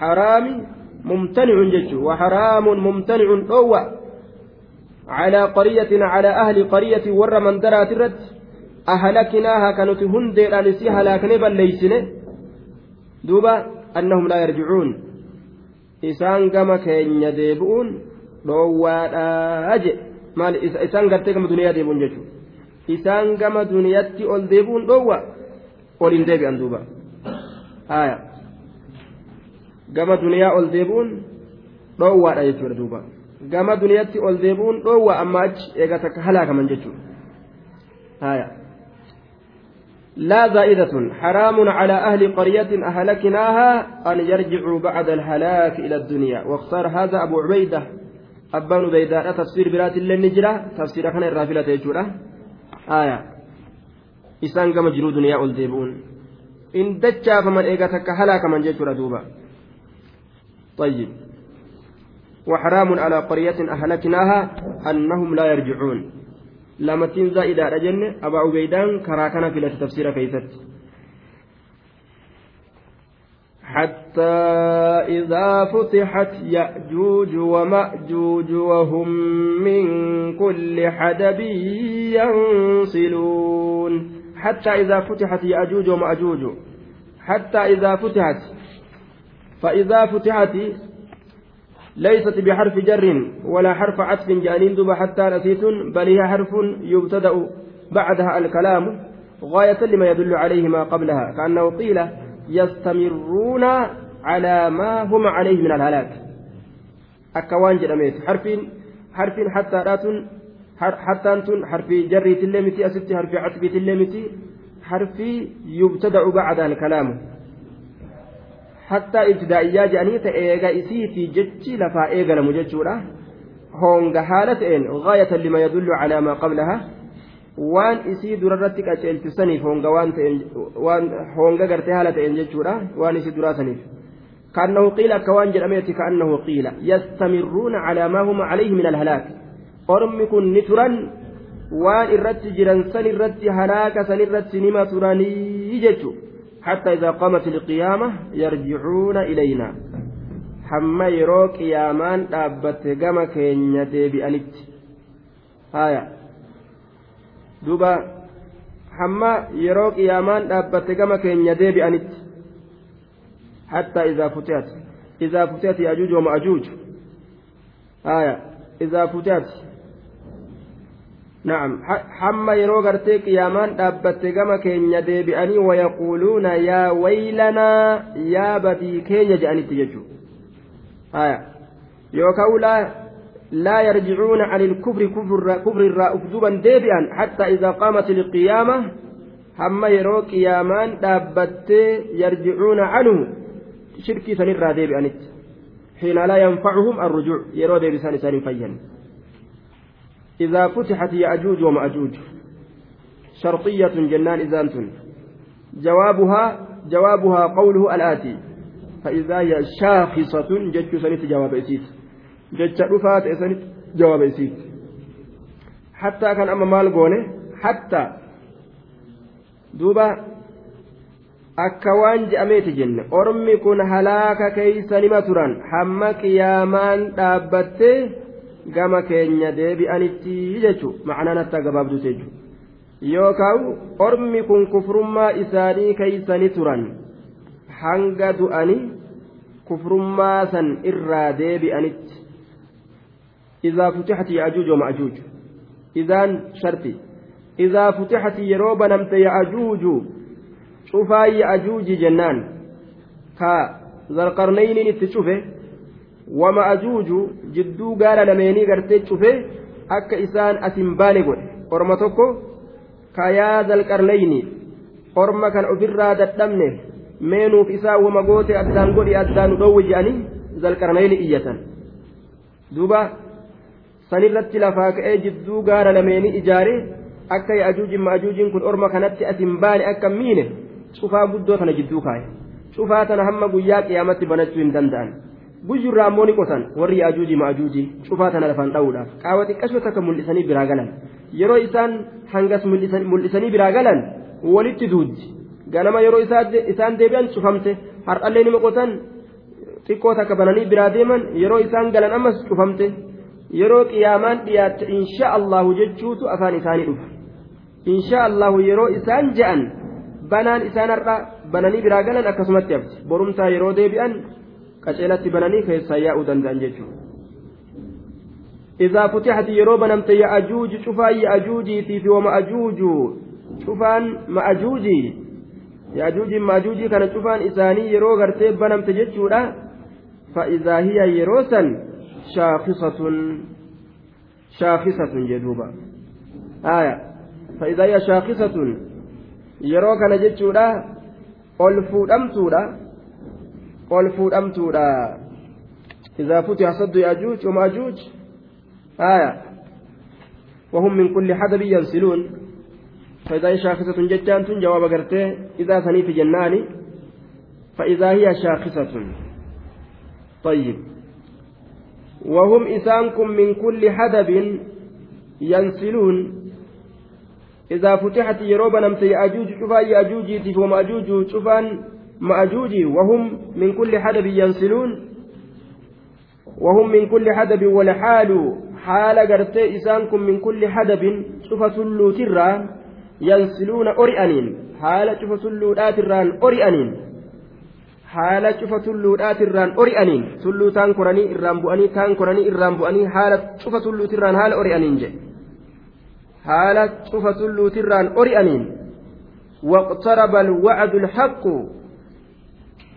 haraami mumtanicun jechu وحرام ممتنع dhoowwa على قرية على أهل قرية ور من درات الرد أهلكناها كانت هندي لانسي هلاكني بل ليسنه دوبا أنهم لا يرجعون isaan gama keenya deebi'uun dhoowwaadhaa je maal isaan gartee gama duniyaa deebi'uun jechuudha isaan gama duniyaatti ol deebi'uun dhoowwa ol hin deebi'an duuba haaya gama duniyaa ol deebi'uun dhoowwaadha jechuudha duuba gama duniyaatti ol deebi'uun dhoowwa amma achi eega takka halaakaman jechuudha. لا زائدة حرام على أهل قرية أهلكناها أن يرجعوا بعد الهلاك إلى الدنيا واختار هذا أبو عبيدة أبان بيداء تفسير برات النجرة تفسير كان الرافلة يجورة آية إسان كما جرو دنيا الديبون إن دجا فمن إيغتك هلاك من جيشورة دوبا طيب وحرام على قرية أهلكناها أنهم لا يرجعون. zaa'idaadha jenne abaa ubeydaan karaa kana filate tafsiira keeysatti حتى إذا فتحت يأجوج ومأجوج وهم من كل حدب ينصلون. حتى إذا فتحت يأجوج ومأجوج. حتى إذا فتحت. فإذا فتحت ليست بحرف جر ولا حرف عطف جانين دب حتى نسيت بل هي حرف يبتدأ بعدها الكلام غاية لما يدل عليه ما قبلها كأنه قيل يستمرون على ما هم عليه من الهلاك. أكوان جرميت حرف حرف حتى رات حتى أنتم حرف جر تلمتي أست حرف عطف تلمتي حرف يبتدأ بعدها الكلام. Hattaa ibtidaa'iyyaa jedhanii ta eega isiitii jechi lafaa eegalamu jechuudha honga haala ta'een gaayatan lima yadullu calaa maa qablaha waan isii durarratti qaceelchisaniif honga waan ta'een waan honga gartee haala ta'een jechuudha waan isii duraasaniif كأنه قيل كوان جرميت كأنه قيل يستمرون على ما هم عليه من الهلاك أرمكن نترا وان الرت جرن سن الرت هلاك سن الرت نما تراني يجتو حتى إذا قامت القيامة يرجعون إلينا hamma yeroo qiyaamaan dhaabbatte gama keenya deebi'anitti haya duba hamma yeroo qiyaamaan dhaabbatte gama keenya deebi'anitti hattaa izaa futiyat izaa futiyat yaajuuj wa ma'ajuuj haya izaa futiyat نعم. حما يرو غرتي قيامان دابت كما كين يديبئني ويقولون يا ويلنا يا بدي كين يجأني تججو. آية. يوكاو لا يرجعون عن الكفر كفر كفر الراء أفدوبا ديبئا حتى إذا قامت القيامة حما يرو قيامان دابت يرجعون عنه. شركي سنرى ديبئني. حين لا ينفعهم الرجوع. يرو ديبسان سان فيا إذا فتحت يأجوج ومأجوج شرطية جنان إذانتن جوابها جوابها قوله الآتي فإذا هي شاخصة جج سنت جواب إسيت جج رفات سنت جواب إسيت حتى كان أما مال قونه حتى دوبا akka waan je'ameeti jenne ormi kun halaaka keeysa nima turan hamma qiyaamaan dhaabbattee gama keenya deebi'anitti jechuun macnaan hatta gabaabdute jechuudha yookaan ormi kun kufrummaa isaanii keeysanii turan hanga du'anii kufrummaa san irraa deebi'anitti. Izaa futixati yaajuuj yoo ma'ajuuj izaan sharti. Izaa futixati yeroo banamte yaajuuju cufaa yaajuuji jennaan. Ka zalqarnayniin itti cufe. wama ajuuju jidduu gaara lameenii gartee cufee akka isaan asin baane godhe. Orma tokko kayaa zalqarleyni orma kan ofirraa dadhabne meenuuf isaa wama goote addaan godhi addaanu dhowwe jedhanii zalqarleyni iyyatan duuba sanirratti lafaa ka'ee jidduu gaara lameenii ijaare akka yaajuujin maajuujiin kun orma kanatti asin baane akka miine cufaa guddoo tana jidduu kaaye. Cufaa tana hamma guyyaa qiyaamatti banachuu hin danda'an. Guyyurraa ammoo ni qotan warri yaajuuji maajuuji cufaa tana lafaan dha'uudhaaf qaawwa xiqqashoo takka mul'isanii biraa galan yeroo isaan hangas mul'isanii biraa galan walitti duuddi ganama yeroo isaan deebi'an cufamte har'allee nima qotan xiqqoo takka bananii biraa deeman yeroo isaan galan ammas cufamte yeroo qiyaamaan dhiyaatte insha allahu jechuutu afaan isaanii dhufa insha allahu yeroo isaan je'an banaan isaan har'a bananii biraa galan akkasumatti hafti borumtaa yeroo deebi'an qaceelatti bananii keessaa yaa'uu danda'an jechuudha. إذا فتحت يروبا نمت يأجوج شوفا يأجوجي في ومأجوج شوفان مأجوجي يأجوج مأجوجي كان شوفان إساني يرو غرتيب بنمت جتشورا فإذا هي يروسا شاخصة شاخصة جدوبا آية فإذا هي شاخصة يرو كان جتشورا ألفو أمتورا ol fuudhamtuudha. إذا فتح صد يأجوج ومأجوج آية وهم من كل حدب ينسلون فإذا هي شاخصة ججان جواب قرته إذا ثني في جنان فإذا هي شاخصة طيب وهم إسانكم من كل حدب ينسلون إذا فتحت يروب نمت يأجوج شوفا يأجوج ومأجوج شوفان مأجوج وهم من كل حدب ينسلون وهم من كل حدب والحال حال قرتي إسانكم من كل حدب شوف سلو ترى ينسلون أرئنين حال شوف سلو تران أرئنين tulluu taan koranii irraan bu'anii taan koranii irraan bu'anii haala cufa tulluutirraan haala ori'aniin jedhe haala cufa tulluutirraan ori'aniin waqtaraba alwacdu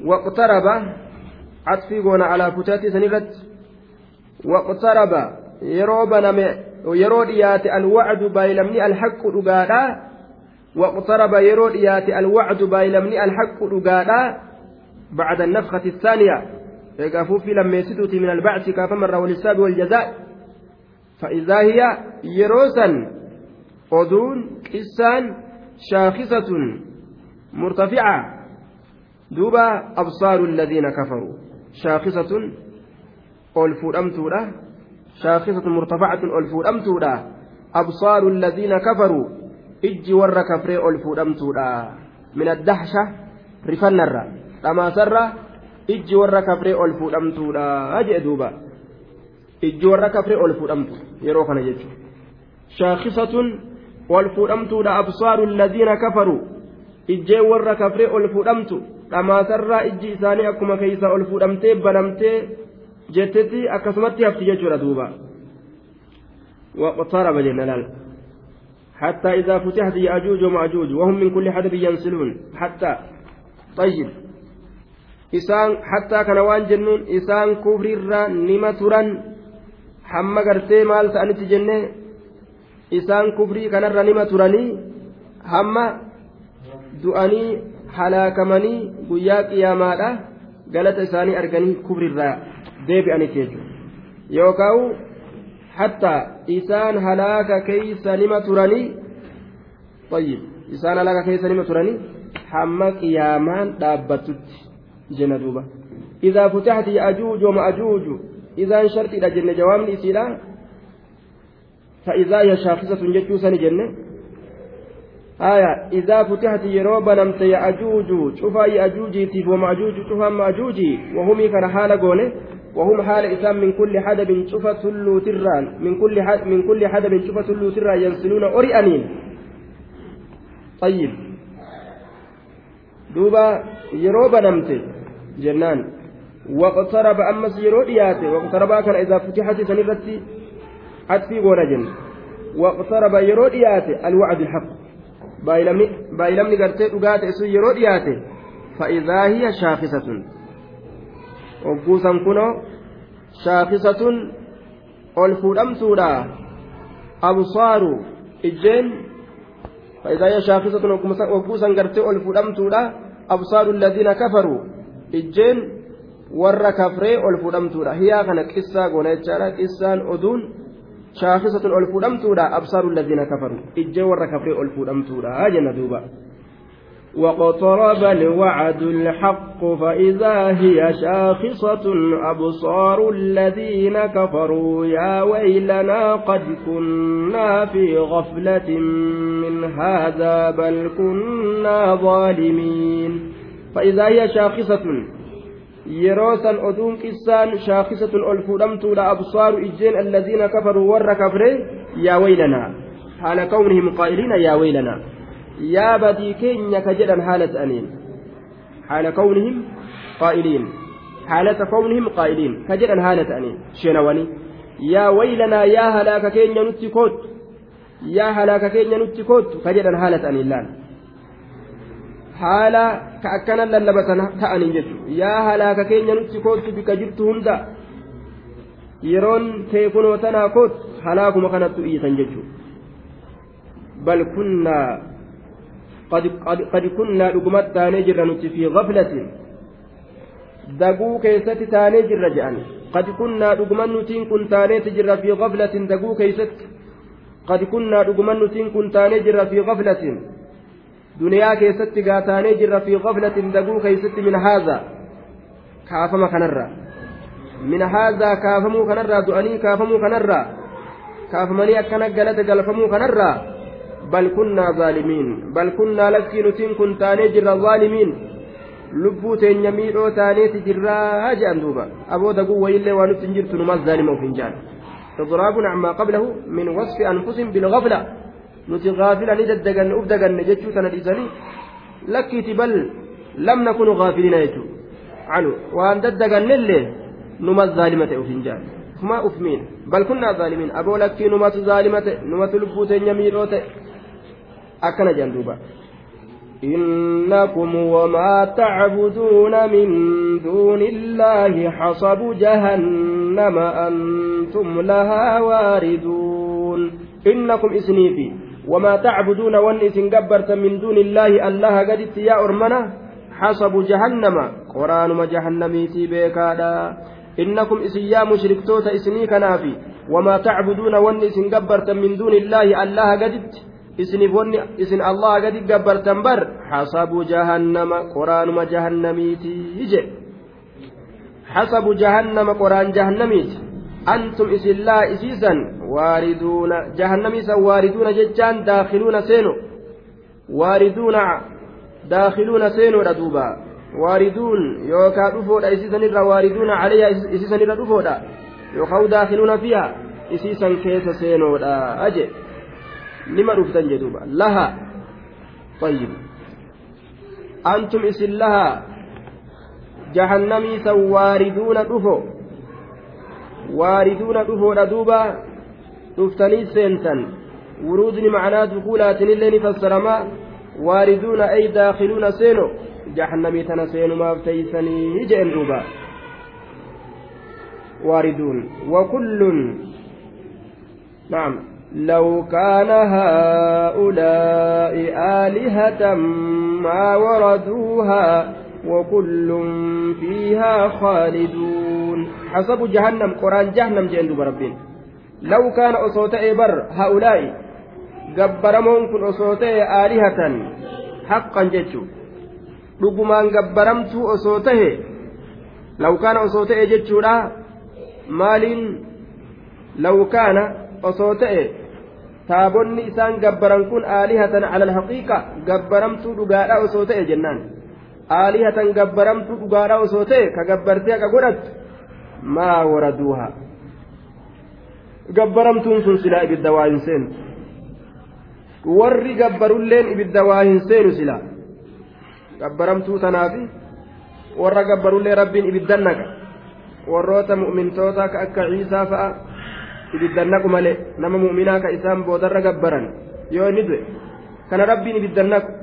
واقترب عطفي قونا على فتاتي سنرت واقترب يرو بنم يرو ديات الوعد بايلمني الحق دغادا واقترب يرو ديات الوعد بايلمني الحق دغادا بعد النفخة الثانية. يقفوا في لما يسدوتي من البعث كافمر والحساب والجزاء. فإذا هي يروسا أذون قسان شاخصة مرتفعة. Duuba absaaru alladhiina kafaruu shaakisatun ol fuudhamtuudha shaakisatun murtafacatun ol fuudhamtuudha absaaru alladhiina kafaruu ijji warra kafree ol fuudhamtuudha min addahsha rifannarra dhamaasarra ijji warra kafree ol fuudhamtuudha jee duuba ijji warra kafree ol fuudhamtu yeroo kana jechuudha shaakisatun ol fuudhamtuudha absaaru alladhiina kafaruu ijjee warra kafree ol fuudhamtu dhamaasarraa ijji isaanii akkuma keeysa ol fuudhamtee banamtee jettetti akkasumatti hafti jechuudha duuba واقترب جنلال حتى إذا فتحت يأجوج ومأجوج وهم من كل حدب ينسلون حتى طيب isaan hattaa kana waan jennuun isaan kufrirra nima turan hamma gartee maal ta'anitti jenne isaan kufrii kanarra nima turanii hamma du'anii halaakamanii guyyaa qiyaamaadha galata isaanii arganii kubrirraa deebi'aniiti jechuudha yookaan hatta isaan halaaka keeysa nima turanii طيب isaan halaaka keeysa nima turanii hamma qiyaamaan dhaabbatutti jenna duuba إذا فتحت يأجوج ومأجوج إذا شرط إلى جنة جوامن إسيلا فإذا هي شاخصة جتوسا جنة آية إذا فتحت يروب نمت يأجوج شوفا يأجوجي ومأجوج شوفا مأجوجي وهم كان حال قوله وهم حال إسام من كل حدب شوفا سلو تران من كل من كل حدب شوفا سلو تران ينسلون أريانين طيب. دوبا يروب نمت جنان. waqtaraba ammas yeroo dhiyaate waqtarabaa kana idaa futixati san irratti atfii goona jenne waqtaraba yeroo dhiyaate baayilamni gartee dhugaa ta'e sun yeroo dhiyaate fa'idaa shaakisatun. Ogguusan kunoo shaakisatun ol fuudhamtuudha absaaru ijjeen fa'idaa hiya shaakisatun ogguusan gartee ol fuudhamtuudha absaaru alladhiina kafaruu ijjeen warra kafree ol fuudhamtuudha hiyaa kana qissaa goona jechaadha qissaan oduun shaakisatun ol fuudhamtuudha absaaru alladhiina kafaruu ijjee warra kafree ol fuudhamtuudha jenna duuba واقترب الوعد الحق فإذا هي شاخصة أبصار الذين كفروا يا ويلنا قد كنا في غفلة من هذا بل كنا ظالمين فإذا هي شاخصة يروسا أدون كسان شاخصة الفودمت أبصار إجين الذين كفروا ور كفري يا ويلنا حال كونهم قائلين يا ويلنا يا بدي كينيا كجدا حالة أنين حال كونهم قائلين حالة كونهم قائلين كجدا حالة أنين شنواني يا ويلنا يا هلاك كينيا نتكوت يا هلاك كينيا نتكوت كجدا حالة أنين لأن haala ka akkana lallabatan ta'aniin jechuudha yaa halaaka keenya nutti kootu bika jirtu hunda yeroon teekunoo tanaa kootu halaakuma kanattu iyyisan jechuudha bal kunnaa qad kunnaa dhugumatti taanee jirra nuti fi gaflatin daguu keessatti taanee jirra jedhan qad kunnaa dhuguman nutiin kun taaneeti jirra fi gaflatin daguu keessatti qad kunnaa dhuguman nutiin kun taanee jirra fi gaflatin duniyaa keessatti gaataanee jirra fi qaflatin daguu keeysatti min haazaa kaafama kanarra min haazaa kaafamuu kanarraa du'anii kaafamuu kanarraa kaafamanii akkana galata galfamuu kanarraa bal kunnaa zaalimiin bal kunnaa lakkii nutiin kun taanee jirra zaalimiin lubbuu teenya miidhoo taaneeti jirraa jedhan duuba aboo daguu wayillee waa nutti hin jirtu numas zaalima uf hin jedhan إضراب عما قبله من وصف أنفسهم بالغفلة nuti gaafila ni daddaganne uf daganne jechuu tana dhiisanii lakkiiti bal lam nakunu gaafilina jechuu alu waan daddagannellee numa zaalima ta'e uf hin jaan kuma uf miin bal kunnaa zaalimiin aboo lakkii numatu zaalima ta'e numatu lubbuu teenya miidhoo ta'e akkana jedhan duuba إنكم وما تعبدون من دون الله حصب جهنم أنتم لها واردون إنكم إسنيفي وما تعبدون ونس قبرت من دون الله الله قدت يا أرمنا حسب جهنم. قرآن ما جهنميتي بيكادا. إنكم إسيا مشركتوت إسني كنافي. وما تعبدون ونس قبرت من دون الله الله قدت isiniif wanni isin allah gadi gabbartan bar hasabu jahannama qoraanuma jahannamiiti je hasabu jahannama qoraan jahannamiiti antum isin laa isiisan waariduuna jahannamiisan waariduuna jechaan daakiluuna seeno waariduuna daakiluuna seenoodha duuba waariduun yookaa dhufoodha isiisanirra waariduuna calayha isiisanirra dhufoodha yookaan daakiluuna fiha isiisan keessa seenoodha aje nima dhuftan jedhuuba laha طيب أنتم إسن لها جهنمي سواردون دفو واردون دفو ردوبا dhuftanii seentan wuruudni macnaa dukuulaatin illee ni fassarama waariduuna ay daakiluuna seeno jahannamii tana seenumaaf teeysanii jeen duuba واردون وكل نعم لو كان هؤلاء آلهة ما وردوها وكل فيها خالدون حسب جهنم قرآن جهنم جندوب ربين لو كان أصوتئ بر هؤلاء ta'e aalihatan haqqan jechuu dhugumaan gabbaramtuu osoo tahe lawkaana osoo ta'e jechuudha maaliin lawkaana osoo ta'e taabonni isaan gabbaran kun aalihatan ala alhaqiiqa gabbaramtuu dhugaadha osoo ta'e jennaan aalihatan gabbaramtuu dhugaadha osoo ta'e ka gabbartee akka godhattu. Maa waraduuha gabbaramtuun sun silaa ibidda waa hin seenu. Warri gabbarulleen ibidda waa hin seenu silaa. Gabbaramtuu tanaafi warra gabbarullee rabbiin ibiddan naqa warroota mu'mintoota ka akka ciisaa fa'a ibiddan naqu malee nama mu'minaa ka isaan boodarra gabbaran. Yoo inni du'e kana rabbiin ibiddan naqu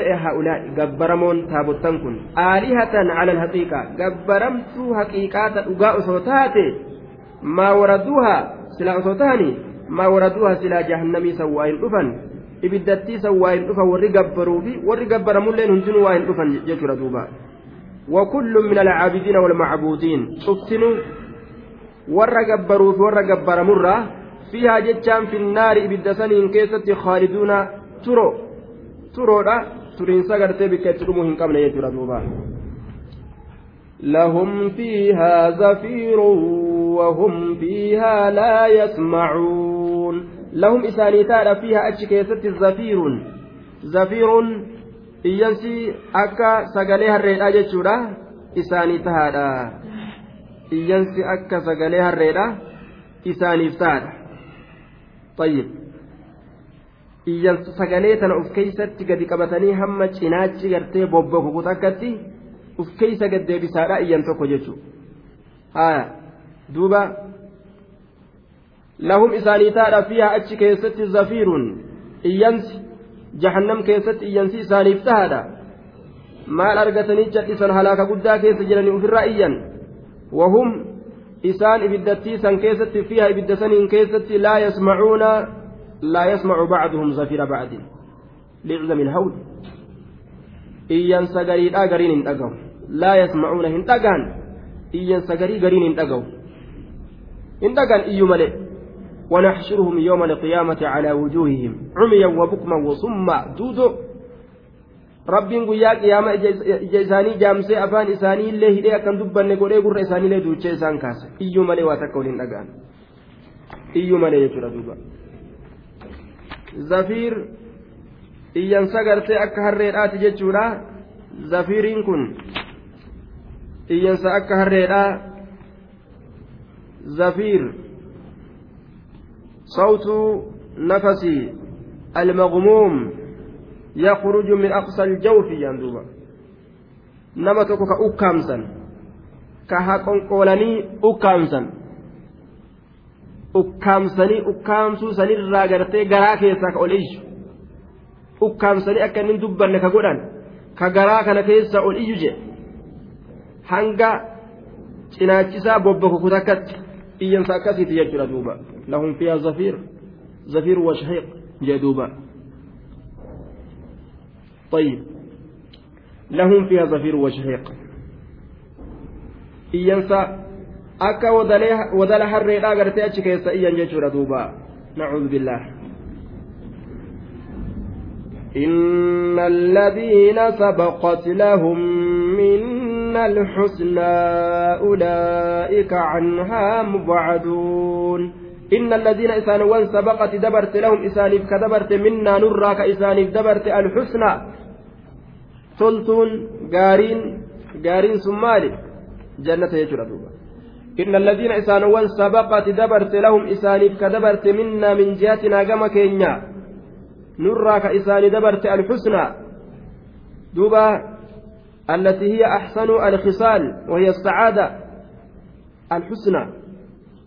ta'e haa'ulaa'i gabbaramoon taabottan kun aalihatan cala alhaqiiqa gabbaramtuu haqiiqaata dhugaa osoo taate maa waraduuhaa silaa osoo tahanii maa waraduuhaa silaa jahannamii san waa hin dhufan ibiddattii san waa hin dhufan warri gabbaruu fi warri gabbaramulleen hundinuu waa hin dhufan jechuudha duuba وكل من العابدين والمعبودين شفتنوا ور جبروا ور جبر فيها جتشان في النار إبدسنين كيست خالدون ترو. ترو لا ترين سقرتي بكترمهم قبل يجرى دوبا لهم فيها زفير وهم فيها لا يسمعون. لهم إسانيتان فيها أتشكيست زفير زفير iyyansi akka sagalee harreedha jechuudha isaanii tahaadha iyyansi akka sagalee harreedha isaaniif tahaadha tayyib iyyansa sagalee tana uf keeysatti gadi qabatanii hamma cinaachi gartee bobboku akkatti uf keeysa gaddeebisaadha iyyan tokko jechuu haya duuba lahum isaanii taadha fiiha achi keessatti zafiirun iyyansi jahannam keessatti iyyansi isaaniif tahaadha maal argatanii cadhisan halaaka guddaa keessa jiranii ofirraa iyyan wahum isaan ibiddattiisan keessatti fiiha ibidda saniin keessatti laa yasmacuuna laa yasmacu bacduhum zafira bacdin liczami ilhawl iyyansa gariidhaa gariin hin dhagahu laa yasmacuuna hin dhagaan iyyansa garii gariin hin dhagahu hin dhagan iyyu malee ونحشرهم يوم القيامة على وجوههم عميا وبكما وصما دودو rabbiin guyyaa qiyaama ija isaanii jaamsee afaan isaanii illee hidhee akkan dubbanne godhee gurra isaanii illee duuchee isaan kaasa iyyuu malee waa takka waliin dhagaan. Iyyuu malee jechuudha duuba. Zafiir iyyansa gartee akka harreedhaati jechuudha. Zafiiriin kun iyyansa akka harreedhaa zafiir صوت نفس المغموم يخرج من أقصى الجوف يندوبا نما توكو كأوكامسا كهاكونكولاني أوكامسا ukkaamsanii ukkaamsuu sanirraa gartee garaa keessaa ka ol iyyu ukkaamsanii akka inni dubbanne ka godhan ka garaa kana keessaa ol iyyu jedhe hanga cinaachisaa bobboku kutakkatti iyyansa akkasiiti jechuudha duuba لهم فيها زفير زفير وشهيق جدوبا طيب. لهم فيها زفير وشهيق. إيانسا أكا ودل حريقا قرتي أتش كيسا إيان دوبا. نعوذ بالله. إن الذين سبقت لهم منا الحسنى أولئك عنها مبعدون. إن الذين إسانوان سبقت دبرت لهم إسانيف كدبرت منا نرى كإسانيف دبرت الحسنى تلتون قارين قارين سمالي جنة يجرى دوبا إن الذين إسانوان سبقت دبرت لهم إسانيف كدبرت منا من جهتنا كما كينيا نرى كإساني دبرت الحسنى دوبا التي هي أحسن الخصال وهي السعادة الحسنى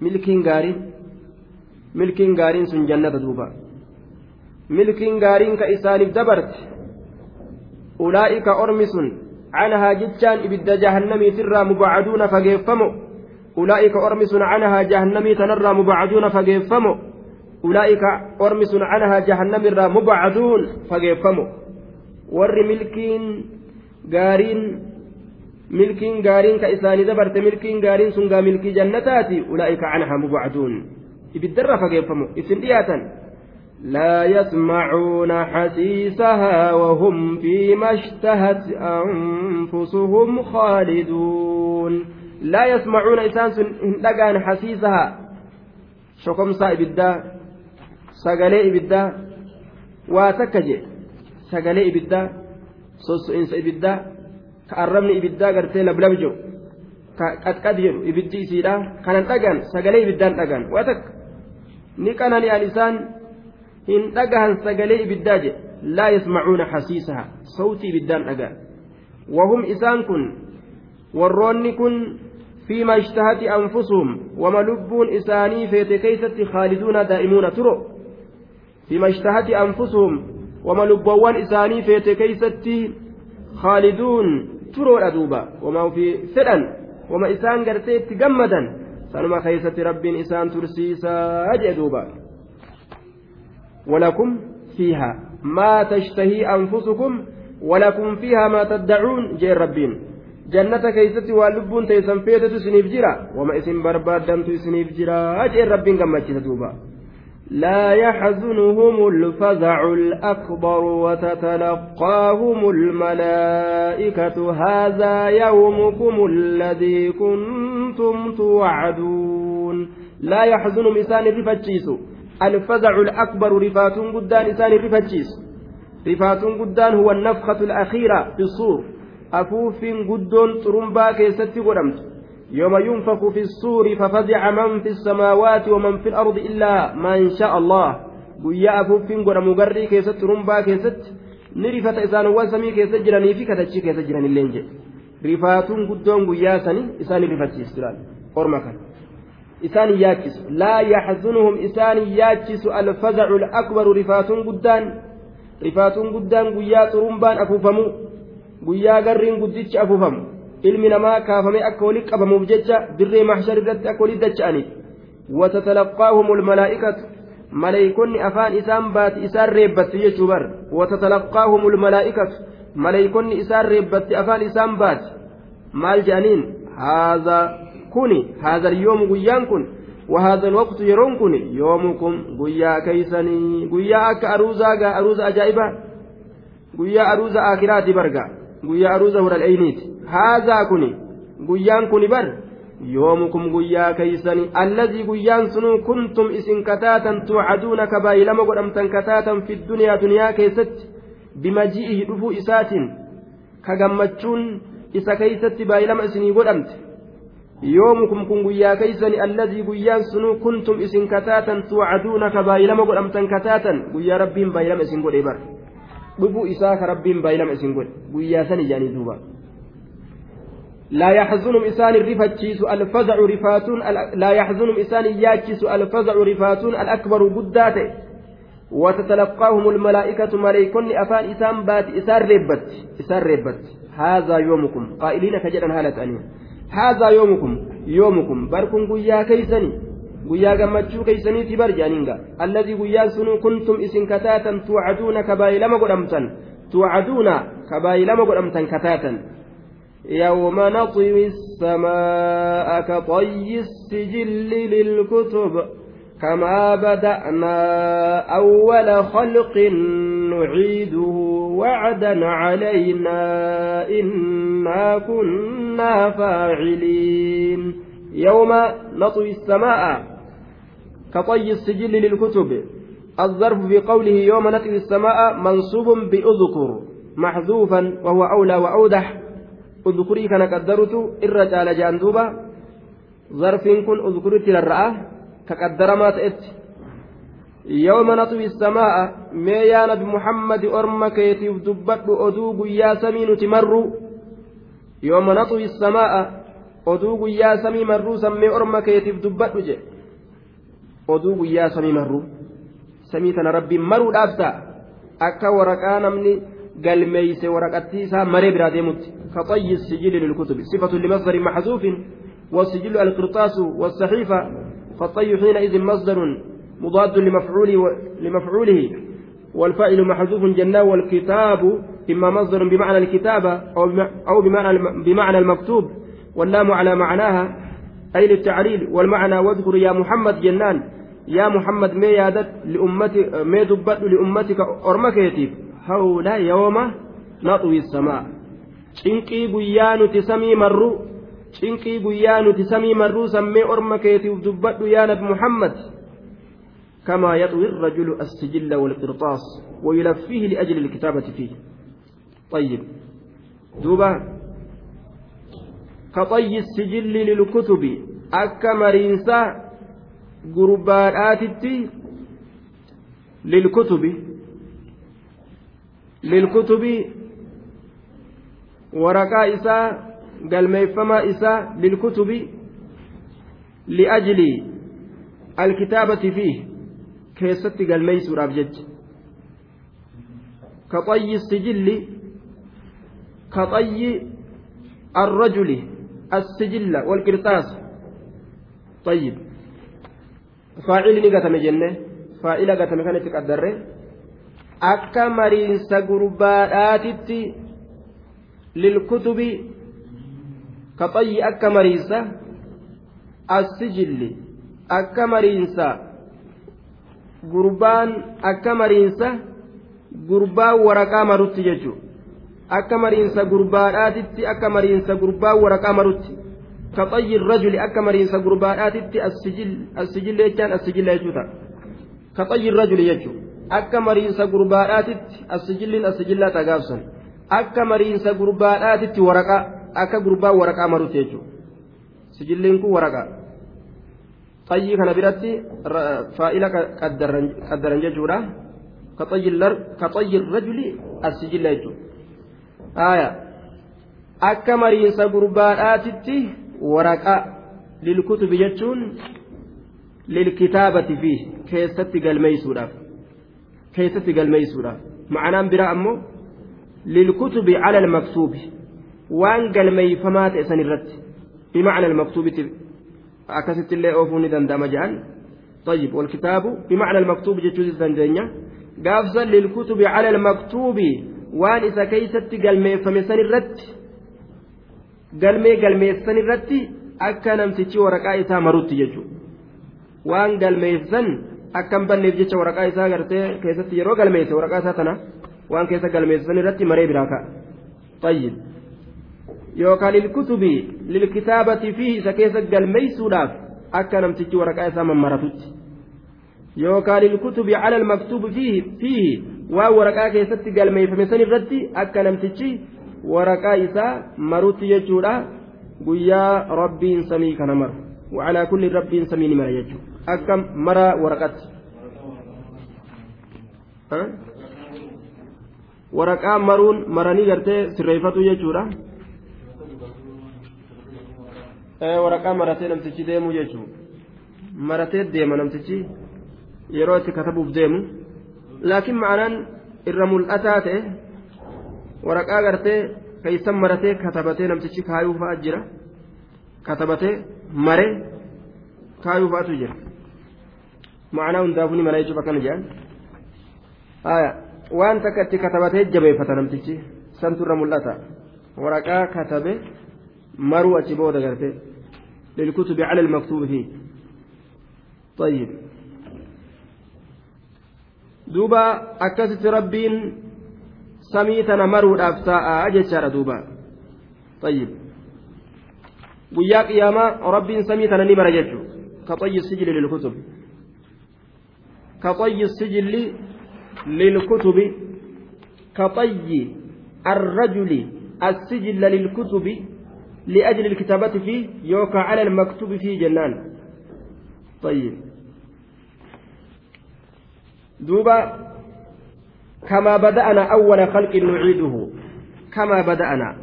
ملكين milkiin gaariin sun jannata duuba. Milkiin gaariin ka isaaniif dabarte. Ormi sun عنها جتان إبد جهنمي ترى مبعدون فجيفمو أولئك أرمس عنها جهنمي تنرى مبعدون فجيفمو أولئك أرمس عنها جهنم را مبعدون فجيفمو ور ملكين غارين ملكين غارين كإساني دبرت ملكين غارين سنغا ملكي جنتاتي. أولئك عنها مبعدون. fageeffamu isin dhiyaatan لا يسمعون حسيسها وهم فيما اشتهت أنفسهم خالدون. لا يسمعون إسان هندقان حسيسها شكم سائب الدا سقلي إبدا واتكجي سقلي إبدا صوص إنس إبدا كأرمني إبدا قرتي لبلبجو كأتكد جرو إبدي إسيدا كان دقان سقلي إبدان دقان واتك. ni qanani'an isaan hin dhagahan sagalee ibiddaa jedhe laa yasmacuuna hasiisaha sawtii ibiddaan dhagaa wahum isaan فيما اشتهت أنفسهم وما لبون إساني فيت كيست خالدون دائمون ترو. فيما اشتهت أنفسهم وما لبوان إساني فيت كيست خالدون ترو أدوبا. وما في فدن وما إسان قرتيت جمدا سنما كيست رب إسان ترسيسا أجدوبا ولكم فيها ما تشتهي أنفسكم ولكم فيها ما تدعون جاء ربين keeysatti waan lubbuun teessan feetetu isiniif jira wama isin barbaaddantu isiniif jira jeen rabbiin gammachiisa duuba لا يحزنهم الفزع الأكبر وتتلقاهم الملائكة هذا يومكم الذي كنتم توعدون. لا يحزنهم إسان رفتشيس الفزع الأكبر رفات قدان إسان رفتشيس رفات قدان هو النفخة الأخيرة في الصور xurumbaa keessatti godhamtu yooma yunfaku fi suuri fafazica man fi samaawaati waman fi lardi illaa man shaa allah guyyaa afuuffiin godhamu garrii keessatti xurumbaa keessatti ni rifata isaanowwan samii keessa jiranii fi katachii keessa jiranilleen jedhe rifaatuun guddoon guyyaa sani isaan rifachiisu orma kan isaan yaachisu laa yaxzunuhum isaan yaachisu alfazacu alakbaru rifaatuun guddaan rifaatuun guddaan guyyaa xurumbaan afuufamuu guyyaa garriin guddichi afuufamu ilmi namaa kaafamee akka walitti qabamuuf jecha dirree mahshar irratti akka walitti dacha'aniif وتتلقاهم الملائكة ملائكون أفان إسان بات إسان ريبت يجو بر وتتلقاهم الملائكة ملائكون إسان ريبت أفان إسان بات مال جانين هذا kuni haadhal yoomu guyyaan kun wahaadhal waqtu yeroon kun yoomu kun guyyaa keeysanii guyyaa akka aruuzaa gaa aruuza ajaa'iba guyyaa aruuza akiraati barga guyyaa aruuza hural'eyniiti haadhaa kun guyyaan kun bar yoomu kun guyyaa keeysani allazii guyyaan sunuu kuntum isin kataatan tuucaduuna kabaayilama godhamtan kataatan fi duniyaa duniyaa keessatti bimaji'ihi dhufuu isaatiin kagammachuun isa keeysatti baayilama isinii godhamte. Yoomukum kun guyyaa keeysani allazii guyyaan sunuu kuntum isin kataatan tuucaduuna kabaayilama godhamtan kataatan guyyaa rabbiin baayilama isin godhe bar dhufuu isaa ka rabbiin baay'ilama isin godhe guyyaa san ijaanii duuba لا يحزنهم إسان الرفتشيس الفزع رفاتون لا يحزنهم إسان ياكس الفزع رفاتون الأكبر قداته وتتلقاهم الملائكة ملائكون أفان إسان بات إسان ربت إسان ربت هذا يومكم قائلين كجدا هالة أنين هذا يومكم يومكم بركم قيا كيسني guyyaa gammachuu keeysaniiti bar jaaniinga alladii guyyaan sunuu kuntum isin kataatan tuucaduuna kabaayilama godhamtan tuucaduuna kabaayilama godhamtan kataatan يوم نطوي السماء كطي السجل للكتب كما بدأنا أول خلق نعيده وعدا علينا إنا كنا فاعلين يوم نطوي السماء كطي السجل للكتب الظرف في قوله يوم نطوي السماء منصوب بأذكر محذوفا وهو أولى وأوضح أذكري كان قدرت الرجال جاندوبا ظرف كن أذكرت للرأى كقدر ما تأت يوم نطوي السماء ما يا نبي محمد أرمك يتيف دبت أدوب يا سمين تمر يوم نطوي السماء marruu sammee orma keetiif dubbadhu je oduu guyyaa samii marruu samii tana rabbiin maruudhaaf ta'a akka waraqaa namni galmeeyse waraqattii isaa maree biraa deemutti كطي السجل للكتب صفة لمصدر محذوف والسجل القرطاس والصحيفة فالطي حينئذ مصدر مضاد لمفعوله لمفعوله والفاعل محذوف جناه والكتاب إما مصدر بمعنى الكتابة أو بمعنى بمعنى المكتوب واللام على معناها أي للتعليل والمعنى واذكر يا محمد جنان يا محمد ما يادت لأمتك ما دبت لأمتك أرمكيتيف هؤلاء يوم نطوي السماء. guyyaa nuti samii marru cinqii guyyaa nuti samii marruu sammee orma keetiif dubbadhu yaa nabi muhammad. كما يطوي الرجل السجل والقرطاس ويلفيه لأجل الكتابة فيه طيب دوبا كطي السجل للكتب أكا مرينسا قرباناتي للكتب للكتب isaa galmeeffamaa isaa lilkutubi li'ajli alkitaabati fiih keessatti galmeeysuudhaaf jecha ka xayyi sijilli ka xayyi arrajuli assijilla walqirxaas طيب فاعل نقتم جنة فاعل قتم كانت قدره akka mariinsa gurbaadhaatitti lilkutubi kaxayyi akka mariinsa assijilli akka mariinsa gurbaan akka mariinsa gurbaa waraqaa marutti jechuudha akka mariinsa gurbaadhaatitti akka mariinsa gurbaa waraqaa marutti kaxayyi rajuli akka mariinsa gurbaadhaatitti assijilli jechaan assijilla jechuudha kaxayyi rajuli jechuudha. akka mariinsa gurbaadhaatitti asijilliin asijillaa tagaabsan akka mariinsa gurbaadhaatitti waraqaa akka gurbaa waraqaa marutti jechuudha sijilliin kun waraqaa xayyii kana biratti faa'ila qaddaran jechuudha. Ka xayyi rajuli asijilla jechuudha akka mariinsa gurbaadhaatitti waraqaa lilkutubi jechuun lilkitaabati fi keessatti galmeeysuudhaaf. keessatti galmeeysuudha ma'anaan biraa ammoo lilkutubi cala almaktuubi waan galmeeyfamaa ta'e san irratti bimacna almaktuubiti akkasitti illee oofuu ni danda'ama jedhan طيب والكتاب بمعنى المكتوب جتوز الدنيا قافزا للكتب على المكتوب وان إذا كيست قلمي فمسن الرد قلمي قلمي سن الرد أكا نمتشي ورقاء إسا مرت يجو وان قلمي سن banneef jecha waraqaa isaa gartee keessatti yeroo galmeesse waraqaa isaa tana waan keessa galmeessan irratti maree biraa ka'a tayyib yookaan lilkutubi lilkitaabati fiihi isa keessa galmeeysuudhaaf akka namtichi waraqaa isaa mammaratutti. Yookaan lilkutubi cala almaktuubi fiihi waan waraqaa keessatti galmeeyfame san irratti akka namtichi waraqaa isaa marutti jechuudha. Guyyaa rabbiin samii kana maru. Wacalaa kulli rabbiin samii ni mara jechuudha akka mara waraqatti. waraqaa maruun maranii gartee sirreeffatu jechuudha. Waraqaa maratee namtichi deemu jechuudha. Maratee deema namtichi yeroo itti katabuuf deemu. Laakiin ma'anaan irra mul'ataa ta'e waraqaa gartee keeysan maratee katabatee namtichi kaayuu fa'a jira. Katabatee maree kaayuu fa'atu jira. Ma'anaa hundaafuu ni mara jechuudha akkana jedhan. waan takka itti katabatee jabeeffata namtichi santurra mul'ata. Waraqaa katabe maruu achi booda garte lilkutubi cala almaktuubi fi طيب duuba akkasitti rabbiin samii tana maruudhaaf taa'aa jechaadha duuba طيب guyyaa qiyaamaa rabbiin samii tana ni mara jechu كطي السجل للكتب كطي السجل للكتب كطي الرجل السجل للكتب لأجل الكتابة فيه يوقع على المكتوب فيه جنان. طيب. دوبا كما بدأنا أول خلق نعيده. كما بدأنا.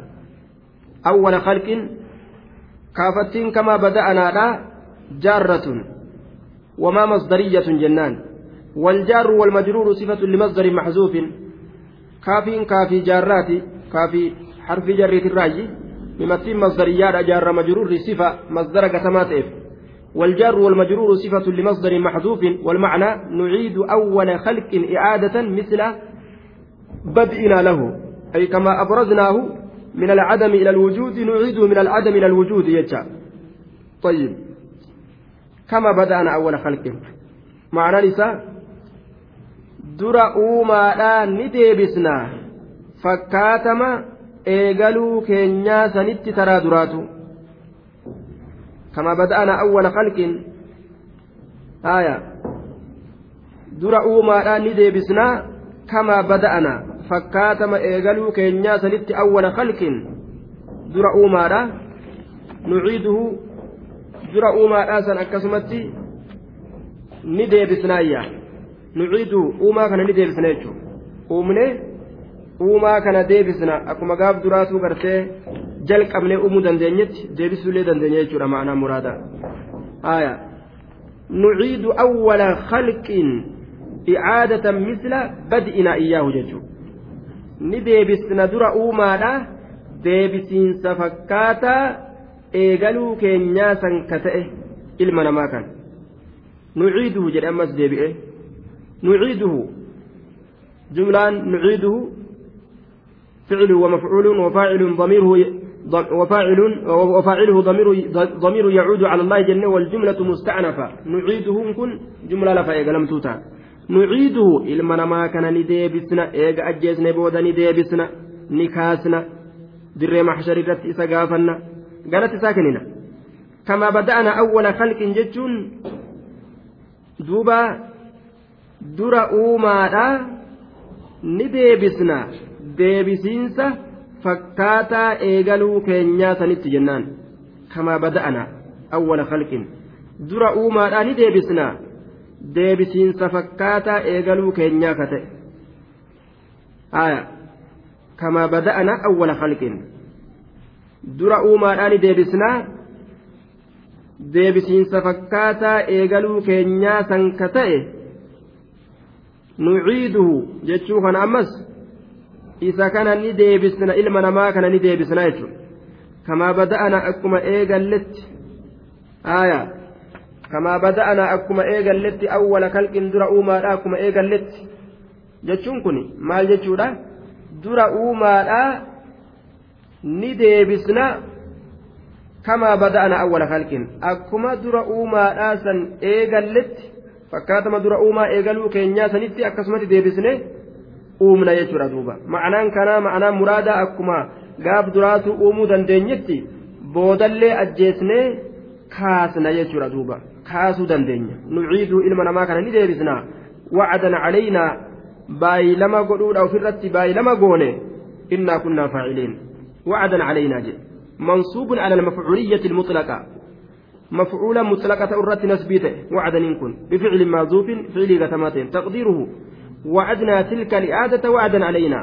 أول خلق كافتين كما بدأنا لا جارة وما مصدرية جنان. والجار والمجرور صفة لمصدر محذوف. كافين كافي جارات كافي حرف جريت الراجي بمثل مصدريات جار مجرور صفة مصدر قسمات إف والجار والمجرور صفة لمصدر محذوف والمعنى نعيد أول خلق إعادة مثل بدئنا له. أي كما أبرزناه من العدم إلى الوجود نعيده من العدم إلى الوجود يجا. طيب. كما بدأنا أول خلق. معنى نساء. dura uumaadhaan ni deebisna fakkaatama eegaluu keenyaa sanitti taraa duraatu kama bada'ana awwala khalqin haya dura uumaadhaan ni deebisna kama bada'ana fakkaatama eegaluu keenyaa sanitti awwala khalqin dura uumaadha nuciiduhu dura uumaadhaa san akkasumatti ni deebisnaayya nuciidu uumaa kana ni deebisna jechuudha uumne uumaa kana deebisna akkuma gaaf duraatuu gartee jalqabnee uumuu dandeenyetti deebisuullee dandeenya jechuudha ma'anaa muraada haya nuciidu awwala khalqin icaadatan misla bad'inaa iyyaahu jechuudha ni deebisna dura uumaadha deebisiinsa fakkaataa eegaluu keenyaa san ka ta'e ilma namaa kan nuciiduhu jedhe ammas deebi'e nuciiduhu jumlaan nuciiduhu فعل ومفعول وفاعل ضميره وفاعل وفاعله ضمير ضمير يعود على الله جل والجملة مستأنفة نعيده كن جملة لفا لم توتا. نعيده إلما ما كان نديبسنا إيجا أجيسنا بودا نديبسنا نكاسنا isa gaafanna ganatti isaa kennina kama bada'ana awwala khalqin jechuun duuba dura uumaadha ni deebisna deebisiinsa fakkaataa eegaluu keenyaa sanitti jennaan. Kamaa bada'ana awwala khalqin. Dura uumaadhaa ni deebisnaa. Deebisiinsa fakkaataa eegaluu keenyaa ka ta'e. Kamaa bada'ana awwala khalqin. Dura uumaadhaa ni deebisnaa. Deebisiinsa fakkaataa eegaluu keenyaa san ka ta'e. Nuciiduhu jechuu kana ammas isa kana ni deebisna ilma namaa kana ni deebisna jechuudha. Kamaa bada'ana akkuma eegalletti aayaa kamaa bada'ana akkuma eegalletti awwala kalqin dura uumaadha akkuma eegalletti jechuun kun maal jechuudha? Dura uumaadha ni deebisna kamaa bada'ana awwala halkin akkuma dura uumaadhaa san eegalletti fakkaatama dura uumaa eegaluu keenyaa sanitti akkasumatti deebisne uumna jechuudha duuba ma'anaan kanaa ma'anaan muraadaa akkuma gaaf duraatu uumuu dandeenyetti boodallee ajjeesnee kaasna jechuudha duuba kaasuu dandeenya nuciiduu ilma namaa kana ni deebisna wacdan calaynaa baay'ilama godhuudha ofirratti baay'ilama goone innaa kunnaa faaciliin وعدا علينا جد منصوب على المفعولية المطلقة مفعولا مطلقة أرت نسبيته وعدا إن بفعل معذوف فعل قتماتين تقديره وعدنا تلك الإعادة وعدا علينا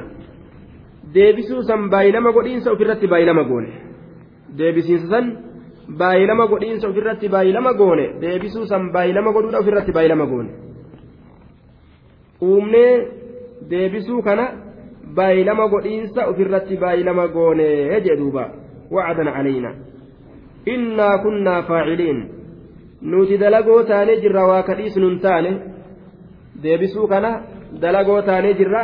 deebisuu san baay'ilama godhiinsa ofirratti baay'ilama goone deebisiinsa san baay'ilama godhiinsa ofirratti baay'ilama goone deebisuu san baay'ilama godhuudha ofirratti baay'ilama goone uumnee deebisuu kana baay'ilama godhiinsa ofirratti baay'ilama goonee jedhuuba wacdan calayna innaa kunnaa faaciliin nuti dalagoo taanee jirra waa kadhiisnuun taane deebisuu kana dalagoo taanee jirra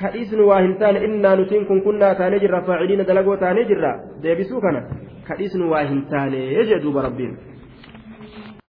kadhiisnu waa hin taane innaa nutiin kun kunnaa taanee jirra faaciliina dalagoo taanee jirra deebisuu kana kadhiisnu waa hin taane jedhuuba rabbiin